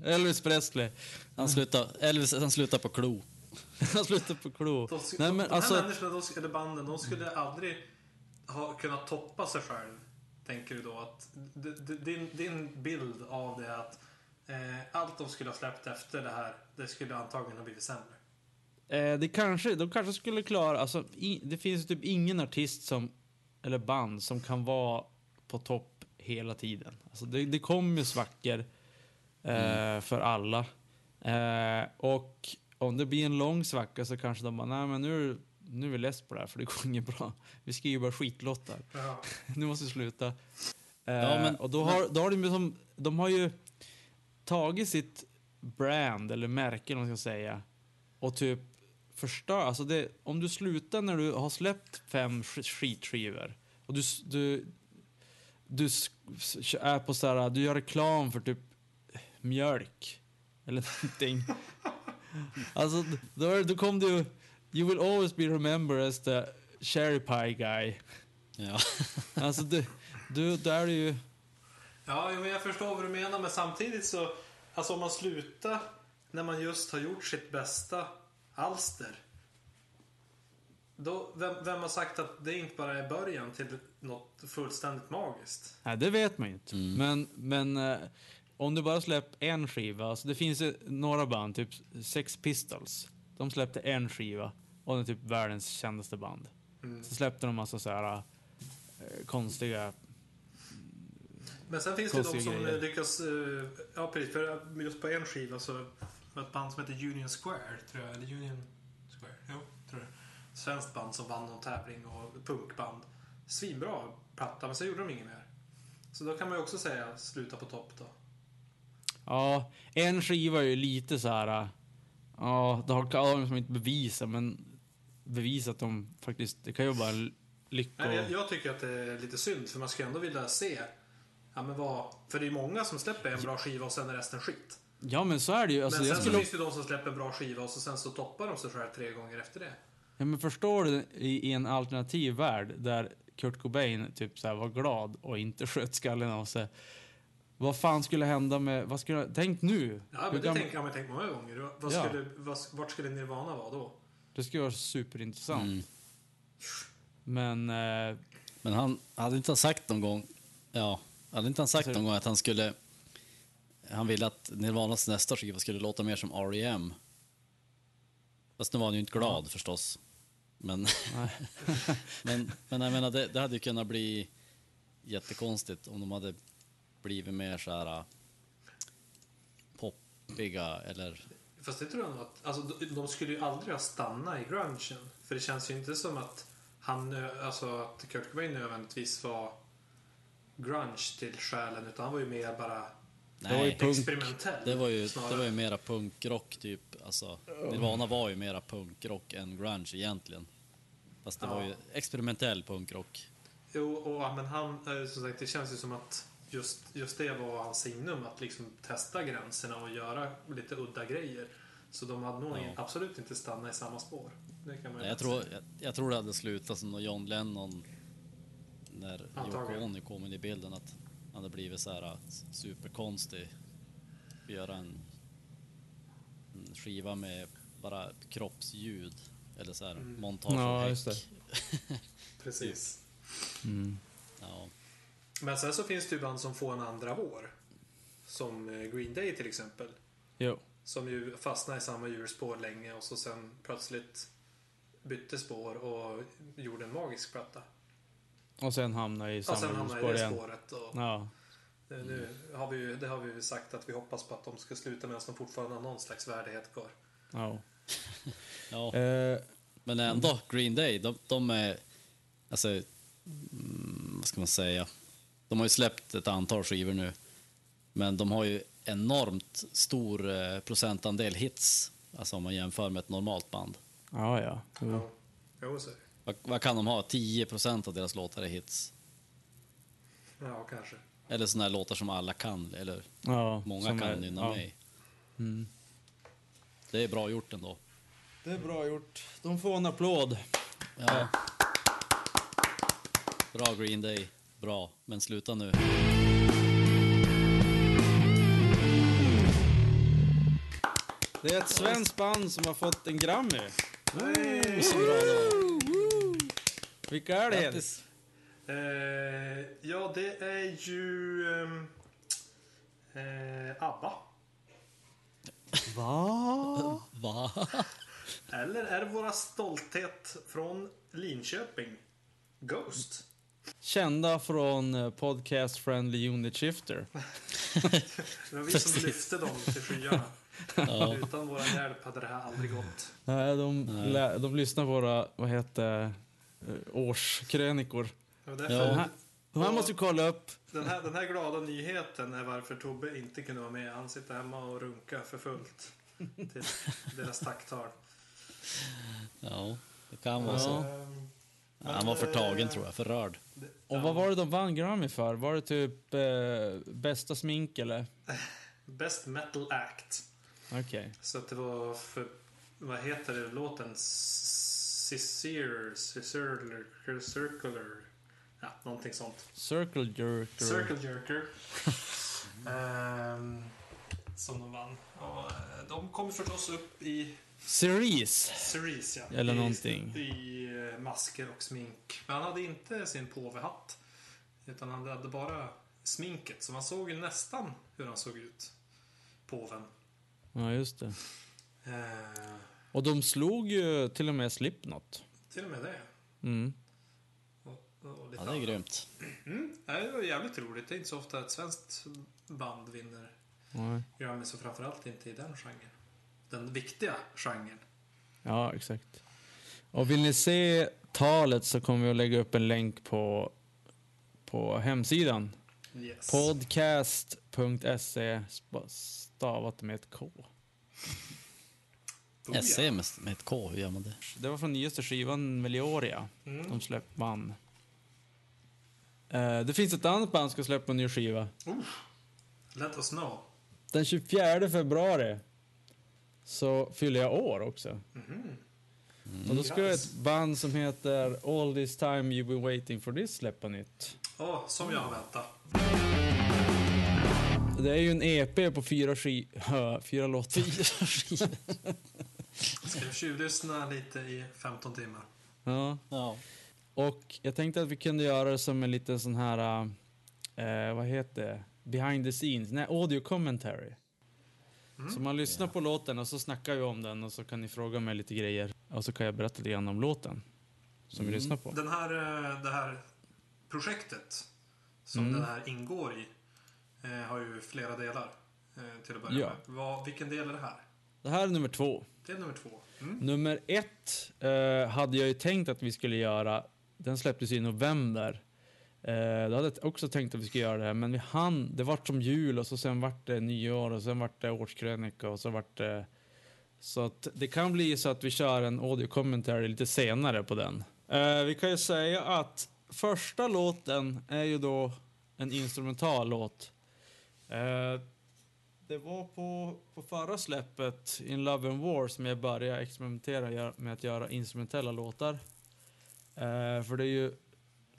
C: Elvis Presley.
A: han slutade, Elvis, han slutade på klo.
C: Han slutade på Klo.
B: De,
C: Nej,
B: de,
C: men
B: de
C: alltså-
B: här människorna, de, eller banden, de skulle aldrig ha kunnat toppa sig själv. Tänker du då att din, din bild av det är att allt de skulle ha släppt efter det här, det skulle antagligen ha blivit sämre.
C: Eh, det kanske, de kanske skulle klara, alltså i, det finns typ ingen artist som, eller band som kan vara på topp hela tiden. Alltså det, det kommer ju svackor eh, för alla. Eh, och om det blir en lång svacka så kanske de bara, nej men nu, nu är vi less på det här för det går inget bra. Vi skriver bara skitlåtar.
B: Ja.
C: nu måste vi sluta. Eh,
A: Ja, men-
C: och då har, då har de, ju som, de har ju tagit sitt brand, eller märke vad man ska säga, och typ förstör, alltså det, om du slutar när du har släppt fem sk- skitskivor och du, du, du är på så här, du gör reklam för typ mjölk eller någonting. alltså, då, då kom du, you will always be remembered as the cherry pie guy.
A: Ja.
C: Alltså du, du, där är ju...
B: Ja, men jag förstår vad du menar, men samtidigt så... Alltså om man slutar när man just har gjort sitt bästa alster. Då, vem, vem har sagt att det inte bara är början till något fullständigt magiskt?
C: Nej, det vet man ju inte. Men, men eh, om du bara släpper en skiva, alltså det finns ju några band, typ Sex Pistols. De släppte en skiva och den är typ världens kändaste band.
B: Mm.
C: Så släppte de massa så här eh, konstiga...
B: Men sen finns det de som
C: grejer.
B: lyckas... eh, Ja, precis. För just på en skiva så var ett band som heter Union Square, tror jag. Eller Union Square? Jo, tror jag. Svenskt band som vann någon tävling och punkband. Svinbra platta, men så gjorde de inget mer. Så då kan man ju också säga sluta på topp då.
C: Ja, en skiva är ju lite så här... eh, Ja, det har kan de inte bevisa, men bevisa att de faktiskt... Det kan ju vara en lycko...
B: Nej, jag, jag tycker att det är lite synd, för man skulle ändå vilja se... Ja, men vad, för det är många som släpper en bra skiva och sen är resten skit.
C: Ja, men så är det ju. Alltså,
B: men
C: jag
B: sen
C: skulle...
B: så finns det ju de som släpper en bra skiva och så sen så toppar de sig själv tre gånger efter det.
C: Ja, men förstår du i, i en alternativ värld där Kurt Cobain typ så här var glad och inte sköt skallen av sig. Vad fan skulle hända med... Vad skulle, tänk nu!
B: Ja,
C: Hur
B: men det
C: gam-
B: tänker jag mig tänkt många gånger. Vad
C: Ja.
B: skulle, vad, vart skulle Nirvana vara då?
C: det skulle vara superintressant.
A: Mm.
C: Men... Eh,
A: Men han hade inte sagt någon gång, ja, hade inte han sagt
C: Alltså-
A: någon gång att han skulle, han ville att Nirvanas nästa skiva skulle låta mer som R.E.M. Fast nu var han ju inte glad förstås. Men, men, men jag menar, det, det hade ju kunnat bli jättekonstigt om de hade blivit mer så här äh, poppiga eller
B: Fast det tror jag nog att... Alltså, de, skulle ju aldrig ha stannat i grungen. För det känns ju inte som att han... Alltså att Kurt Cobain nödvändigtvis var grunge till själen. Utan han var ju mer bara
C: var ju
A: Nej,
C: punk.
B: experimentell.
A: det var ju,
B: snarare.
A: det var ju mera punkrock typ. Alltså, Nirvana var ju mera punkrock än grunge egentligen. Fast det var
B: Ja.
A: ju experimentell punkrock.
B: Jo, och men han... eh, Som sagt, det känns ju som att just, just det var hans signum. Att liksom testa gränserna och göra lite udda grejer. Så de hade nog
A: Ja.
B: absolut inte stannat i samma spår. Det kan man
A: Nej, jag, tror, jag, jag tror det hade slutat som John Lennon, när Yoko. Ono kom in i bilden, att han hade blivit så här äh, superkonstig. Göra en, en skiva med bara kroppsljud. Eller så här
B: Mm.
A: montage
C: Ja, just
A: häck.
B: Precis.
C: mm.
A: Ja.
B: Men sen så finns det ju band som får en andra vår. Som eh, Green Day till exempel.
C: Jo.
B: Som ju fastnade i samma hjulspår länge och så sen plötsligt bytte spår och gjorde en magisk platta.
C: Och sen hamna i
B: Och sen
C: samma
B: hamnade i
C: spår
B: det
C: igen.
B: spåret. Och
C: Ja.
B: nu har vi ju, det har vi ju sagt att vi hoppas på att de ska sluta medan de fortfarande har någon slags värdighet kvar.
C: ja.
A: ja.
C: Eh,
A: Men ändå, Green Day, de, de är... Alltså, mm, vad ska man säga? De har ju släppt ett antal skivor nu. Men de har ju enormt stor eh, procentandel hits. Alltså om man jämför med ett normalt band.
C: ja, ja. Jo.
B: Ja. Jo, så.
A: Vad, vad kan de ha? 10 procent av deras låtar är hits.
B: Ja, kanske.
A: Eller såna här låtar som alla kan, eller
C: ja
A: många
C: som
A: kan
C: är-
A: nynna
C: ja.
A: med.
C: Mm.
A: Det är bra gjort ändå.
C: Det är bra gjort. De får en applåd.
A: Ja. Bra Green Day, bra. Men sluta nu.
C: Det är ett svenskt band som har fått en Grammy.
A: Oh, så bra då.
C: Vilka är det?
A: Grattis.
B: Eh, ja, det är ju ehm, eh, ABBA.
C: Va?
A: Va?
B: Eller är det våra stolthet från Linköping? Ghost?
C: Kända från eh, Podcast Friendly Unit Shifter.
B: Det var vi som lyfte dem till skyarna.
A: Ja.
B: Utan vår hjälp hade det här aldrig gått.
C: Nej, de,
A: Nej.
C: de lyssnar på våra, vad heter årskrönikor.
B: Det var därför
A: Ja.
C: De här, de här måste vi kolla upp.
B: den, här, den här glada nyheten är varför Tobbe inte kunde vara med. Han sitter hemma och runkar för fullt till deras tacktal.
A: ja, det kan vara
C: Ja.
A: så.
B: Men,
A: Han var för tagen
B: eh,
A: tror jag, för rörd.
B: det-
C: Och
B: ja,
C: vad var det de vann Grammy för? Var det typ eh, bästa smink eller?
B: Best Metal Act.
C: Okej.
B: Så att det var för, vad heter det, låten? Sincere, Circular, Circular, ja, någonting sånt.
C: Circle Jerker.
B: Circle Jerker. Ehm, som de vann. Och, de kom förstås upp i
C: Cerise.
B: Cerise, ja.
C: Eller
B: I,
C: någonting.
B: I eh, masker och smink. Men han hade inte sin påvehatt. Utan han hade bara sminket. Så man såg ju nästan hur han såg ut. Påven.
C: Ja, just det.
B: Eh,
C: Och de slog ju till och med Slipknot.
B: till och med det.
C: Mm.
B: Och, och lite
A: Ja, det är
B: annat.
A: grymt.
B: Mm, det var jävligt roligt. Det är inte så ofta ett svenskt band vinner
C: Nej.
B: Grammy, så framförallt inte i den genren. Den viktiga genren.
C: Ja, exakt. Och vill ni se talet så kommer vi att lägga upp en länk på, på hemsidan.
B: Yes.
C: Podcast.se stavat med ett K.
B: Booyah.
A: SE med, med ett K, hur gör man det?
C: Det var från nyaste skivan Melioria.
B: Mm.
C: De släppte band. Eh, det finns ett annat band som ska släppa en ny skiva.
B: Let us know.
C: Den 24 februari så fyller jag år också.
B: Mhm.
C: Och då ska ett band som heter All this time you've been waiting for this släppa nytt.
B: Åh, som jag har väntat.
C: Det är ju en EP på fyra, ski fyra låtar.
B: Ska jag tjuvlyssna lite i 15 timmar.
C: Ja.
A: Ja.
C: Och jag tänkte att vi kunde göra det som en liten sån här, eh, vad heter det? Behind the scenes, nej, audio commentary. Så man lyssnar på låten och så snackar vi om den och så kan ni fråga mig lite grejer. Och så kan jag berätta lite grann om låten som vi lyssnar på.
B: Den här, eh, det här projektet som
C: Mm.
B: den här ingår i eh, har ju flera delar eh, till att börja
C: Ja.
B: med. Vad, vilken del är det här?
C: Det här är nummer två.
B: Det är nummer två. Mm.
C: Nummer ett eh, hade jag ju tänkt att vi skulle göra. Den släpptes i november. Eh, då hade jag också tänkt att vi skulle göra det här, men vi hann. Det vart som jul och så sen vart det nyår och sen vart det årskrönika och så vart det... Så att det kan bli så att vi kör en audio commentary lite senare på den. Eh, vi kan ju säga att första låten är ju då en instrumental låt. Eh, det var på, på förra släppet, In Love and War, som jag började experimentera med att göra instrumentella låtar. Eh, för det är ju,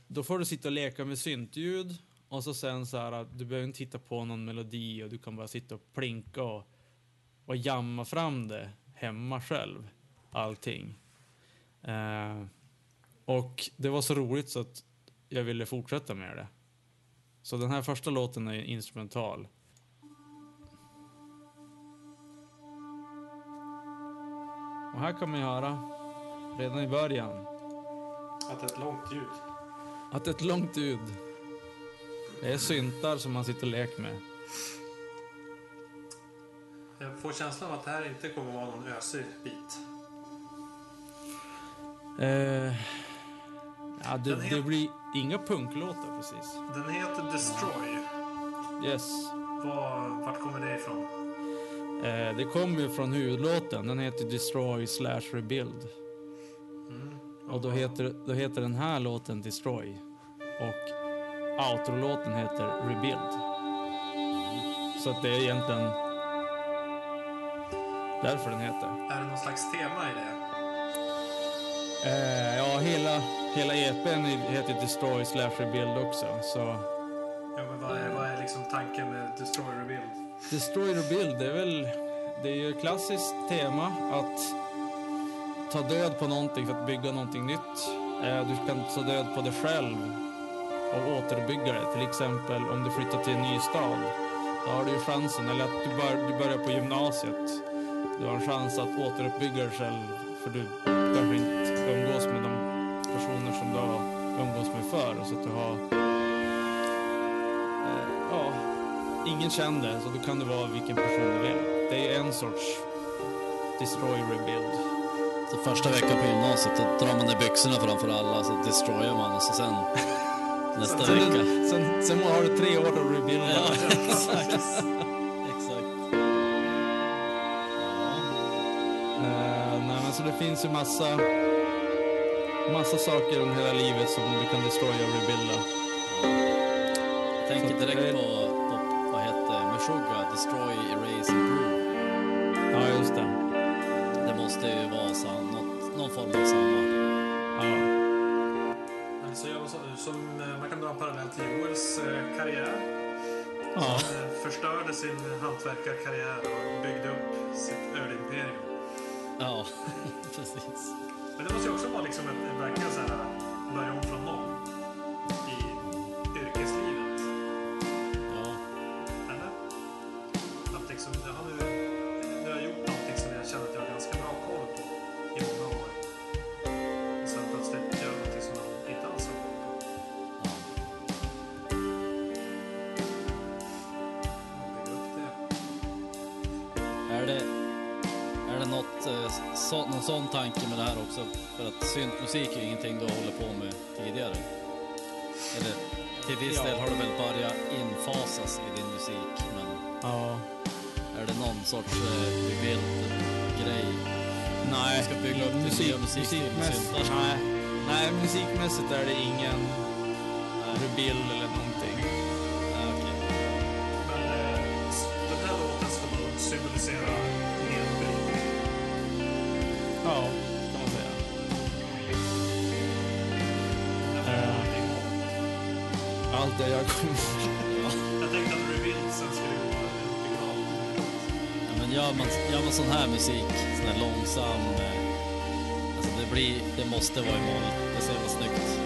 C: då får du sitta och leka med syntljud och så sen så här du behöver inte hitta på någon melodi och du kan bara sitta och plinka och, och jamma fram det hemma själv. Allting. Eh, och det var så roligt så att jag ville fortsätta med det. Så den här första låten är instrumental. Och här kan man ju höra redan i början
B: Att ett långt ljud.
C: att ett långt ljud. Det är syntar som man sitter och leker med.
B: Jag får känslan av att det här inte kommer vara någon ösig bit.
C: Eh, ja, det, det blir inga punklåtar precis.
B: Den heter Destroy.
C: Yes.
B: Var, vart kommer det ifrån?
C: Eh, det kommer ju från huvudlåten. Den heter Destroy slash Rebuild.
B: Mm.
C: Och då heter, då heter den här låten Destroy. Och outro-låten heter Rebuild. Så att det är egentligen därför den heter.
B: Är det någon slags tema i det?
C: Eh, ja, hela, hela EPn heter Destroy slash Rebuild också. Så
B: Ja, men vad är, vad är liksom tanken med Destroy Rebuild?
C: Destroy Build, det är väl... Det är ju ett klassiskt tema att ta död på någonting för att bygga någonting nytt. Eh, du kan ta död på dig själv och återbygga det. Till exempel om du flyttar till en ny stad då har du ju chansen, eller att du, bör, du börjar på gymnasiet. Du har en chans att återuppbygga dig själv, för du kanske inte umgås med de personer som du har umgås med förr. Så att du har... ingen känner så då kan du vara vilken person du vill. Det är en sorts destroy rebuild.
A: Så första veckan på gymnasiet då drar man ner byxorna framför alla så destroyar man och så sen nästa
C: Sen,
A: vecka.
C: sen, sen har du tre år att rebuilda.
A: Ja, exakt. exakt. Ja.
C: Eh, nej, men så det finns ju massa, massa saker under hela livet som du kan destroya och rebuilda.
A: Jag tänker direkt på, Meshuggah, Destroy, Erase, Improve.
C: Ja, just det.
A: Det måste ju vara sam, något, någon form av samma.
C: Ja.
B: Alltså, jag, som, som, eh, man kan dra en parallell till Joels eh, karriär.
C: Ja.
B: Han eh, förstörde sin hantverkarkarriär och byggde upp sitt ölimperium.
A: Ja, precis.
B: Men det måste ju också vara liksom ett, ett verkligen så här börja om från noll
A: någon sån tanke med det här också? För att syntmusik är ingenting du håller på med tidigare. Eller till viss
C: Ja.
A: del har det väl börjat infasas i din musik, men
C: ja.
A: är det någon sorts eh, rebuild-grej?
C: Nej,
A: Du ska bygga upp din nya musikstil med
C: musikmässigt, nej. nej, musikmässigt är det ingen rebuild eller jag kommer
B: Jag tänkte att revealsen skulle gå.
A: Ja, men gör man, gör man sån här musik, sån här långsam, eh, alltså det blir, det måste vara i moll. Det är så jävla snyggt.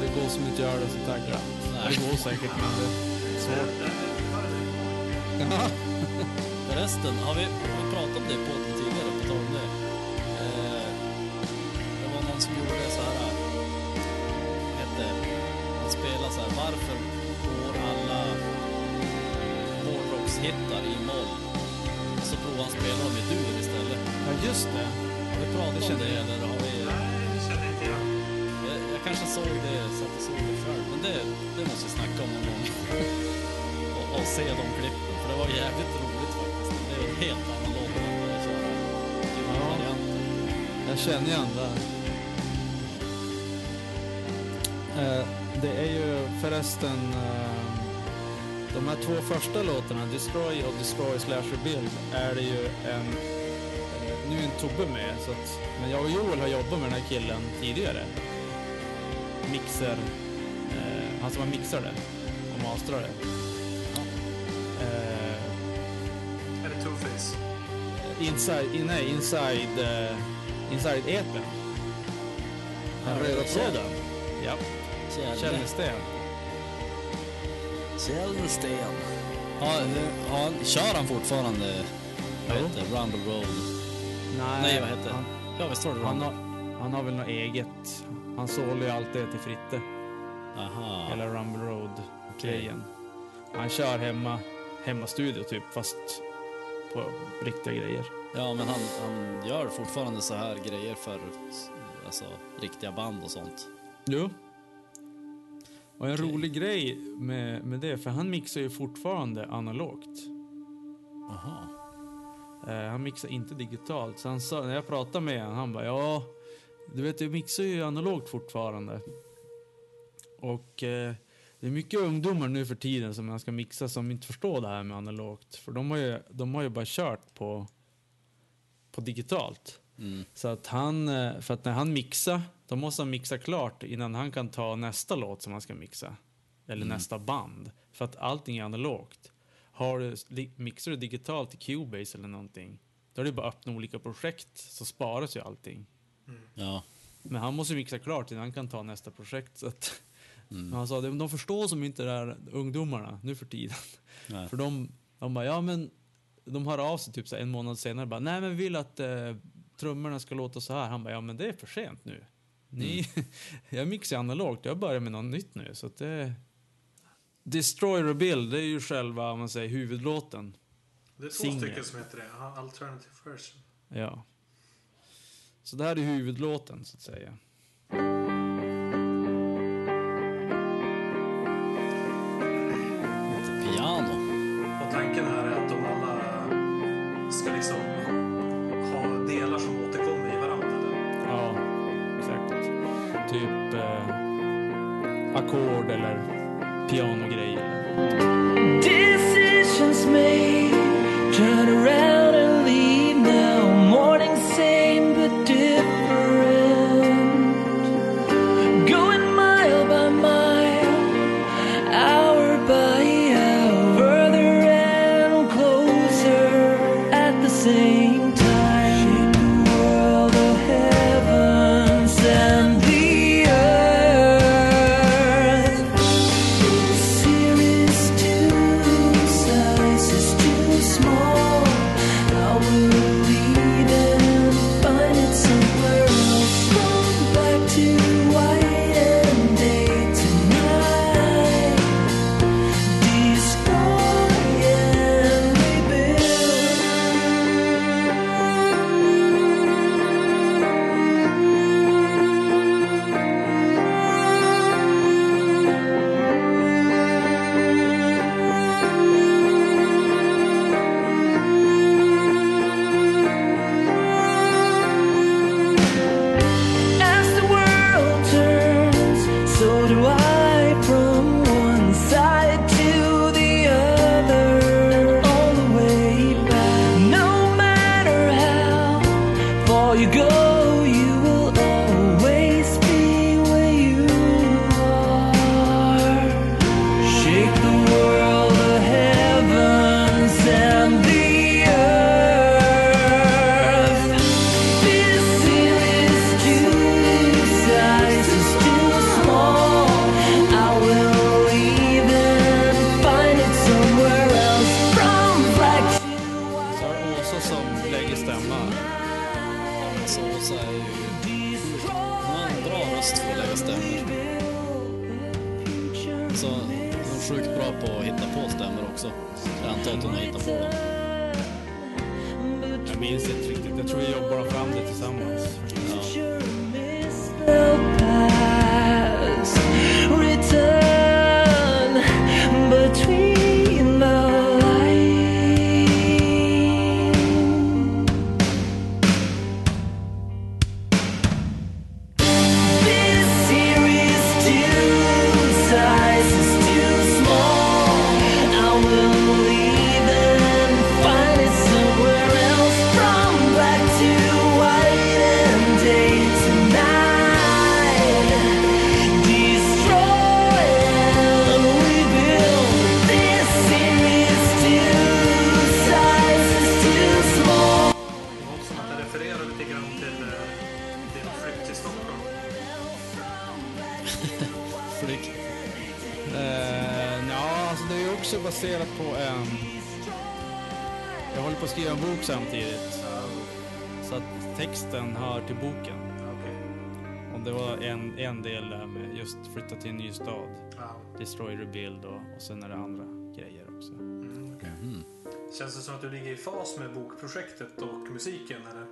C: Det går som inte gör det så taggad.
A: Nej.
C: Det går säkert, men det är svårt.
A: Förresten, har vi, har vi pratat om det på podden tidigare, på tal om det? Varför går alla hårdrockshittar i moll? Och så provade han spela dem i dur istället.
C: Ja, just det.
A: Har vi pratat
C: Det
A: om det
C: jag.
A: eller har vi...
B: Nej, det känner jag inte igen.
A: Jag, jag kanske såg det, så att jag såg det själv. Men det, det måste vi snacka om någon gång. och, och se de klippen, för det var jävligt roligt faktiskt. Det är en helt annan låt än att börja köra
C: Ja. Jag känner igen det. Eh, det är ju förresten eh, de här två första låtarna, Destroy och Destroy slash Rebuild, är det ju en... Eh, nu är en Tobbe med, så att, men jag och Joel har jobbat med den här killen tidigare. Mixer... Eh, han som var mixade och mastrade. Eh,
B: Är det Two-Face?
C: inside, in, nej, inside, uh, inside Epen. Den röda tråden. Ja, Källsten.
A: Källsten. Ja, ja, kör han fortfarande, vad
C: Jo.
A: heter Rumble Road?
C: Nej,
A: Nej, vad heter det?
C: han,
A: Ja, visst var det
C: han, har, han har väl något eget. Han sålde ju allt det till Fritte,
A: Aha.
C: hela Rumble Road-grejen. Han kör hemma, hemmastudio typ, fast på riktiga grejer.
A: Ja, men han, han gör fortfarande så här grejer för alltså, riktiga band och sånt.
C: Jo. Och en
A: Okej.
C: rolig grej med, med det, för han mixar ju fortfarande analogt.
A: Aha.
C: Eh, han mixar inte digitalt. Så han sa, när jag pratade med honom, han bara ja, du vet jag mixar ju analogt fortfarande. Och eh, det är mycket ungdomar nu för tiden som man ska mixa som inte förstår det här med analogt. För de har ju, de har ju bara kört på, på digitalt.
A: Mm.
C: Så att han, eh, för att när han mixar, då måste han mixa klart innan han kan ta nästa låt som han ska mixa. Eller
A: Mm.
C: nästa band. För att allting är analogt. Har du, mixar du digitalt i Cubase eller någonting, då är det bara att öppna olika projekt så sparas ju allting.
A: Ja.
C: Men han måste ju mixa klart innan han kan ta nästa projekt. Så att
A: Mm.
C: Men han sa, de de förstår som inte det här ungdomarna nu för tiden.
A: Nej.
C: För de, de bara, ja men, de hör av sig typ så en månad senare bara, nej men vi vill att eh, trummorna ska låta så här. Han bara, ja men det är för sent nu. Ni, jag mixar analogt, jag börjar med något nytt nu. Så att det... Destroy Rebuild, det är ju själva, om man säger, huvudlåten.
B: Det är två
C: Singel.
B: stycken som heter det. Alternative version.
C: Ja. Så det här är huvudlåten, så att säga. Ackord eller pianogrejer.
D: Decisions made,
C: baserat på en... Jag håller på att skriva en bok samtidigt. Så att texten hör till boken. Och det var en, en del där med just flytta till en ny stad. Destroy, rebuild och, och sen är det andra grejer också.
B: Mm, okej.
A: Mm.
B: Känns det som att du ligger i fas med bokprojektet och musiken eller?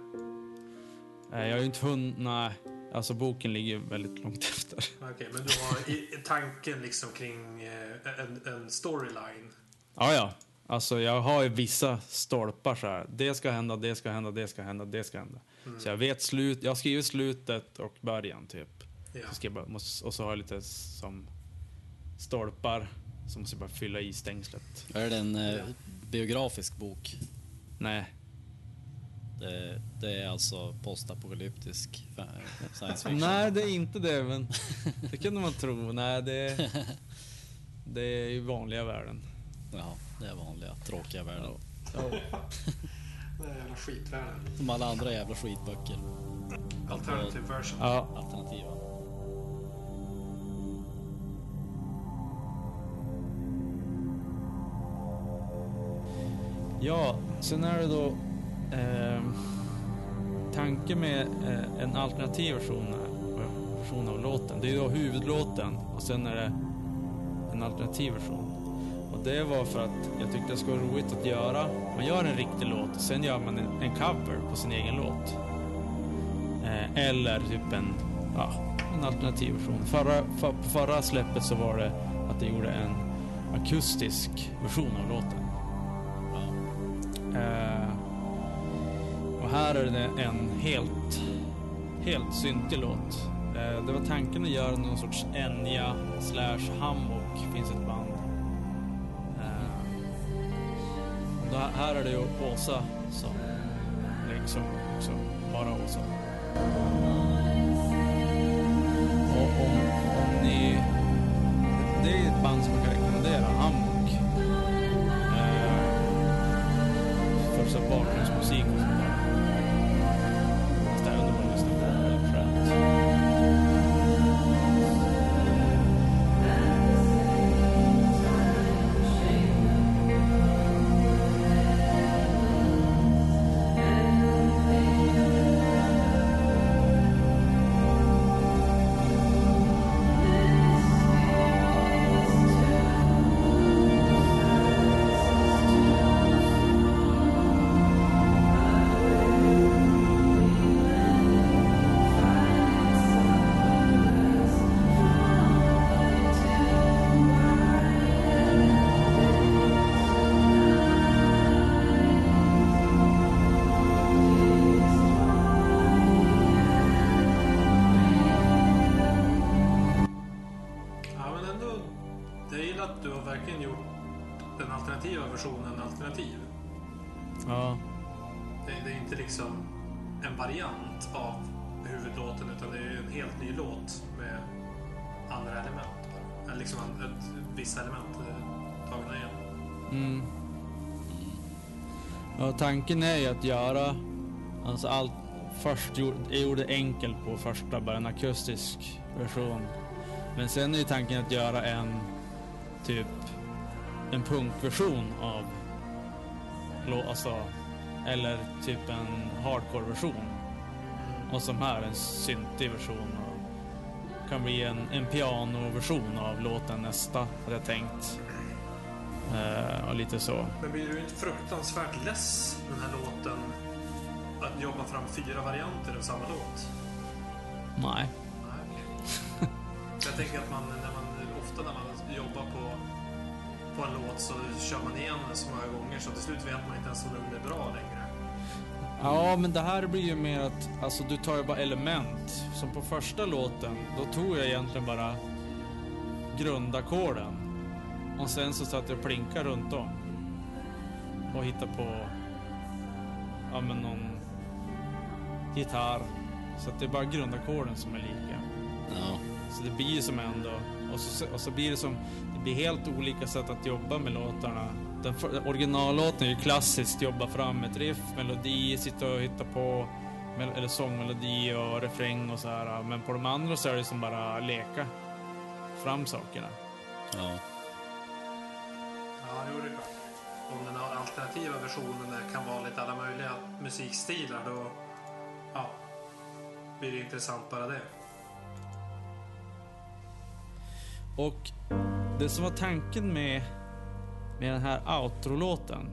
C: Eh, jag har ju inte hunnit... Nej, alltså boken ligger väldigt långt efter.
B: Okej, men du har i, tanken liksom kring eh, en, en storyline.
C: Ja, ja. Alltså jag har ju vissa stolpar så här. Det ska hända, det ska hända, det ska hända, det ska hända.
B: Mm.
C: Så jag vet slut. Jag har skrivit slutet och början typ.
B: Ja.
C: Så bara, måste, och så har jag lite som stolpar som måste jag bara fylla i stängslet.
A: Är det en eh, biografisk bok?
C: Nej,
A: det, är alltså postapokalyptisk science fiction.
C: Nej, det är inte det, men det kunde man tro. Nej, det, det är ju vanliga världen.
A: Ja, det är vanliga tråkiga världen.
C: Ja.
B: Det är jävla skitvärlden.
A: Som alla andra jävla skitböcker.
B: Alternative version.
C: Ja.
A: Alternativa.
C: Ja, sen är det då eh, tanken med eh, en alternativ version, eh, version av låten. Det är då huvudlåten och sen är det en alternativ version. Och det var för att jag tyckte det skulle vara roligt att göra. Man gör en riktig låt och sen gör man en, en cover på sin egen låt. Eh, eller typ en, ja, en alternativ version. Förra, för, på förra släppet så var det att jag gjorde en akustisk version av låten. Här är det en helt, helt syntig låt. Eh, det var tanken att göra någon sorts Enya slash Hammock, finns ett band. Eh, här är det ju Åsa som liksom, också, bara Åsa. Och om, om ni... Det är ett band som jag kan rekommendera, Hammock. Eh, för så bakgrundsmusik och sånt där. Det,
B: det är inte liksom en variant av huvudlåten utan det är en helt ny låt med andra element. Eller liksom ett, vissa element eh, tagna igen.
C: Mm. Ja, tanken är ju att göra, alltså allt, först gjorde, jag gjorde enkel på första, bara en akustisk version. Men sen är ju tanken att göra en, typ, en punkversion av, alltså, eller typ en hardcore-version. Och som här, en syntig version. Och kan bli en, en pianoversion av låten nästa, hade jag tänkt. Eh, och lite så.
B: Men blir du inte fruktansvärt less den här låten? Att jobba fram fyra varianter av samma låt?
C: Nej.
B: Jag tänker att man, när man, ofta när man jobbar på, på en låt så kör man igen den så många gånger så till slut vet man inte ens om den är bra längre.
C: Ja, men det här blir ju mer att, alltså du tar ju bara element. Som på första låten, då tog jag egentligen bara grundackorden. Och sen så satt jag och plinkade runt om. Och hittade på, ja men någon gitarr. Så att det är bara grundackorden som är lika.
A: Ja.
C: Så det blir som ändå, och så, och så blir det som, det blir helt olika sätt att jobba med låtarna. Den för, originallåten är ju klassiskt, jobba fram ett riff, melodi, sitta och hitta på, eller sångmelodi och refräng och så här. Men på de andra så är det som bara leka fram sakerna.
A: Ja.
B: Ja, jo, det är klart. Om den alternativa versionen kan vara lite alla möjliga musikstilar då ja, blir det intressant bara det.
C: Och det som var tanken med, med den här outro-låten,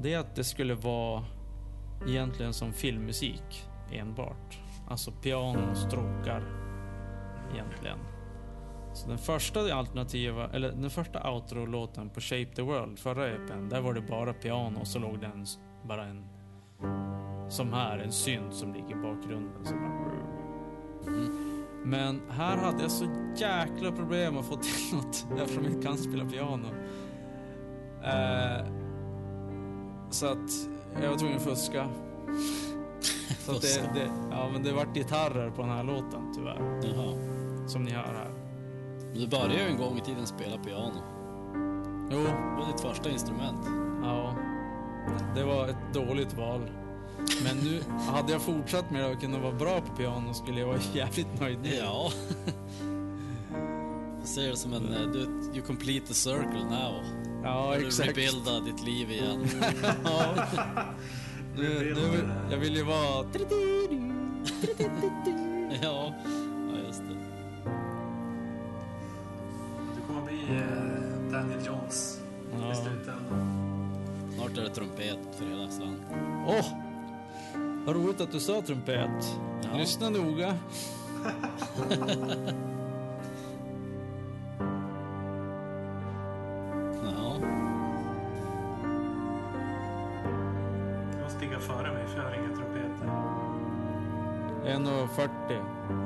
C: det är att det skulle vara egentligen som filmmusik enbart. Alltså piano och stråkar egentligen. Så den första alternativa, eller den första outro-låten på Shape the World, förra EPn, där var det bara piano och så låg det bara en, som här, en synt som ligger i bakgrunden. Så bara, mm men här hade jag så jäkla problem att få till något eftersom jag inte kan spela piano. Eh, så att jag var tvungen att fuska. Så att det, det, ja, men det vart gitarrer på den här låten tyvärr.
A: Jaha.
C: Som ni hör här.
A: Men Du började ju en gång i tiden spela piano.
C: Jo,
A: Det var ditt första instrument.
C: ja. Det var ett dåligt val. Men nu, hade jag fortsatt med det och kunnat vara bra på piano skulle jag vara jävligt nöjd nu.
A: Ja. ser det som en... eh, Du, you complete the circle now.
C: Ja,
A: Du
C: exakt.
A: rebuilda ditt liv igen.
C: Ja. Nu, nu, jag vill ju vara...
A: ja. ja, just det.
B: Du kommer bli eh, Daniel Jones
C: Ja.
B: i slutändan.
A: Snart är det trumpet för hela slan.
C: Åh! Vad roligt att du sa trumpet.
A: Ja.
C: Lyssna noga.
A: Ja.
B: Du måste ligga före mig för jag har inga trumpeter.
C: 1,40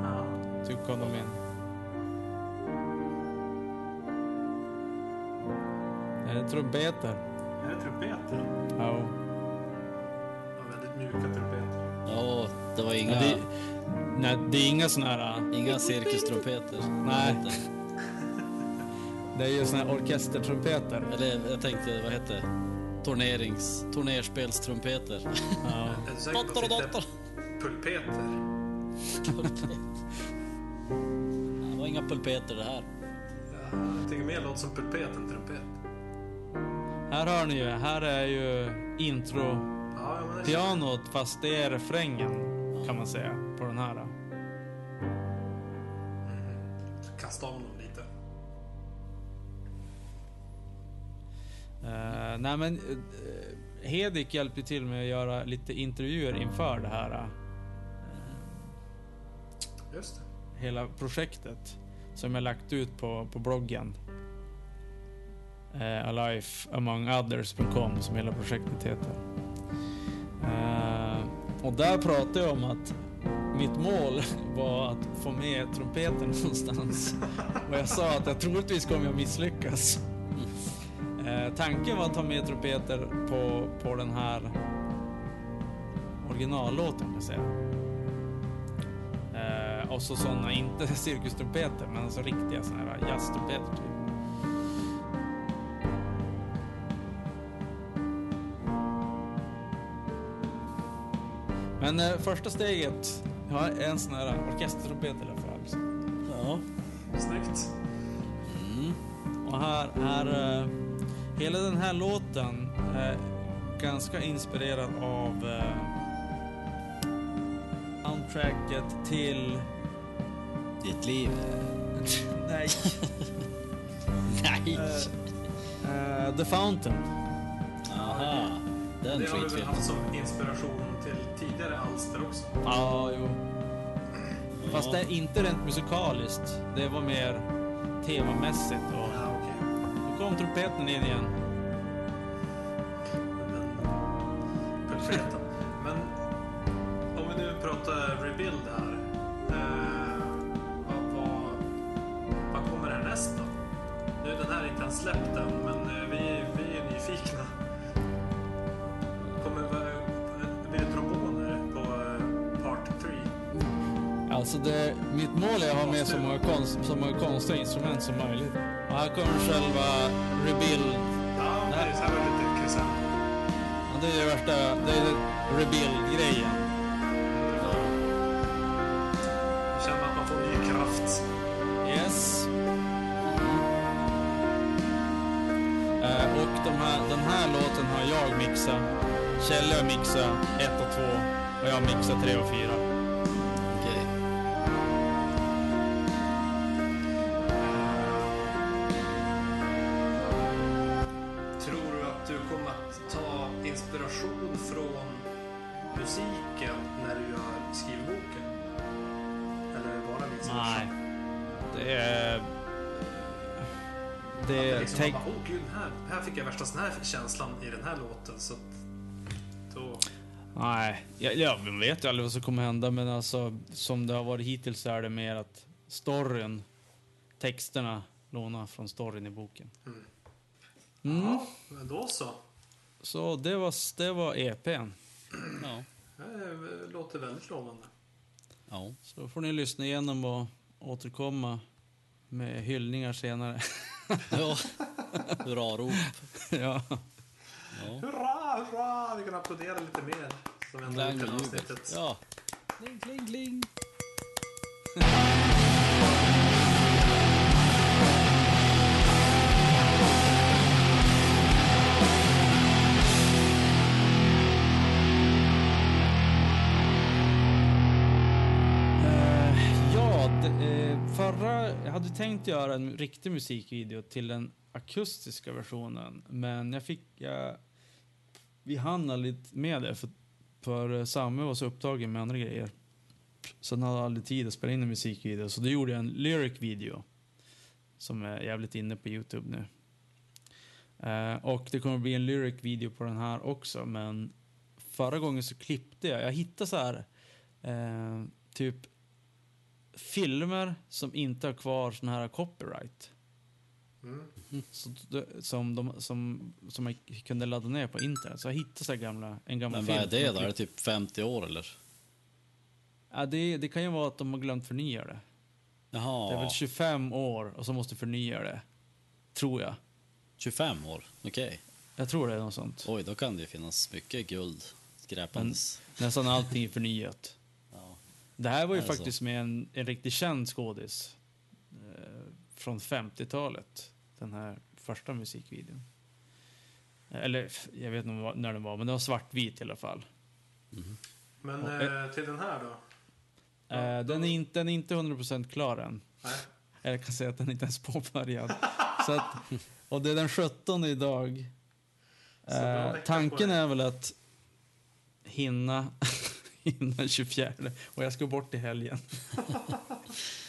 B: Ja.
C: tycker de in. Är det trumpeter?
B: Det
C: är inga såna här... äh,
A: inga cirkustrumpeter.
C: Nej. Det är ju såna här orkestertrumpeter.
A: Eller jag tänkte, vad heter det? Turnerings... Turnerspelstrumpeter.
C: Ja.
A: Dotter och dotter.
B: är pulpeter?
A: Pulpet. Det var inga pulpeter det här.
B: Ja, jag tycker mer låter som pulpet än trumpet.
C: Här hör ni ju, här är ju intro
B: Ja,
C: pianot fast det är refrängen kan man säga på den här.
B: Kasta om dem lite.
C: Uh, nej men uh, Hedik hjälpte till med att göra lite intervjuer inför det här. eh,
B: Just det.
C: hela projektet som jag lagt ut på, på bloggen. Uh, alifeamongothers.com som hela projektet heter. Eh, och där pratade jag om att mitt mål var att få med trumpeten någonstans. och jag sa att jag troligtvis kommer jag misslyckas. Eh, tanken var att ta med trumpeter på, på den här originallåten kan jag säga. Eh, och så sådana, inte cirkustrumpeter, men alltså riktiga sådana här jazztrumpeter typ. Men eh, första steget, jag har en sån här orkestertrumpet i alla fall. Så.
A: Ja.
B: Snyggt.
A: Mm.
C: Och här, här eh, hela den här låten är ganska inspirerad av eh, soundtracket till...
A: Ditt liv.
C: Nej.
A: Nej.
C: Eh, eh, The Fountain.
A: Aha. Den
B: Det har du väl haft som inspiration
C: Ja, jo. Fast det är inte rent musikaliskt. Det var mer temamässigt. Och
B: Ja, okej.
C: nu kom trumpeten in igen.
B: Ja, är
C: rebuild-grejen.
B: Känner att man får ny kraft.
C: Yes. Eh, och de här, den här låten har jag mixat. Kjelle har mixat 1 och 2 och jag har mixat 3 och 4.
B: Musiken när du gör skrivboken? Eller är det bara vice?
C: Nej. Det är... Det är...
B: liksom
C: Tänk,
B: man bara, Åh gud, här, här fick jag värsta sån här känslan i den här låten. Så att då...
C: nej, jag, jag vet ju aldrig vad som kommer hända men alltså som det har varit hittills så är det mer att storyn, texterna lånar från storyn i boken. Mm.
B: Ja, men då så.
C: Så det var, det var EPn.
A: Ja.
B: Det låter väldigt lovande.
A: Ja.
C: Så får ni lyssna igenom och återkomma med hyllningar senare.
A: ja. Hurrarop.
C: ja.
A: Ja.
B: Hurra, hurra! Vi kan applådera lite mer. Som ändå
A: Klang
B: avsnittet.
A: Ja. Kling, kling, kling.
C: Hade tänkt göra en riktig musikvideo till den akustiska versionen, men jag fick, jag, vi hann aldrig med det för, för Samme var så upptagen med andra grejer. Så han hade aldrig tid att spela in en musikvideo, så då gjorde jag en lyric video som är jävligt inne på Youtube nu. Eh, och det kommer att bli en lyric video på den här också, men förra gången så klippte jag, jag hittade så här eh, typ filmer som inte har kvar sån här copyright.
B: Mm.
C: Så, som, de, som, som man kunde ladda ner på internet. Så jag hittade så här gamla, en gammal
A: Men
C: film.
A: vad är det då? Är det typ 50 år eller?
C: Ja, det, det kan ju vara att de har glömt förnya det.
A: Jaha,
C: Det är väl 25 år och så måste förnya det. Tror jag.
A: 25 år? Okej.
C: Jag tror det är något sånt.
A: Oj, då kan det ju finnas mycket guld skräpandes.
C: Nästan allting är förnyat. Det här var ju
A: det
C: faktiskt med en, en riktigt känd skådis. Eh, från 50-talet. Den här första musikvideon. Eller jag vet inte när den var, men det var svartvit i alla fall.
B: Men
C: Och
B: eh, till den här då?
C: Eh, den, är inte, den är inte 100% klar än.
B: Nej.
C: Eller jag kan säga att den inte ens påbörjad. Så att, och det är den 17 idag. Eh, tanken är väl att hinna innan 24. Och jag ska bort i helgen.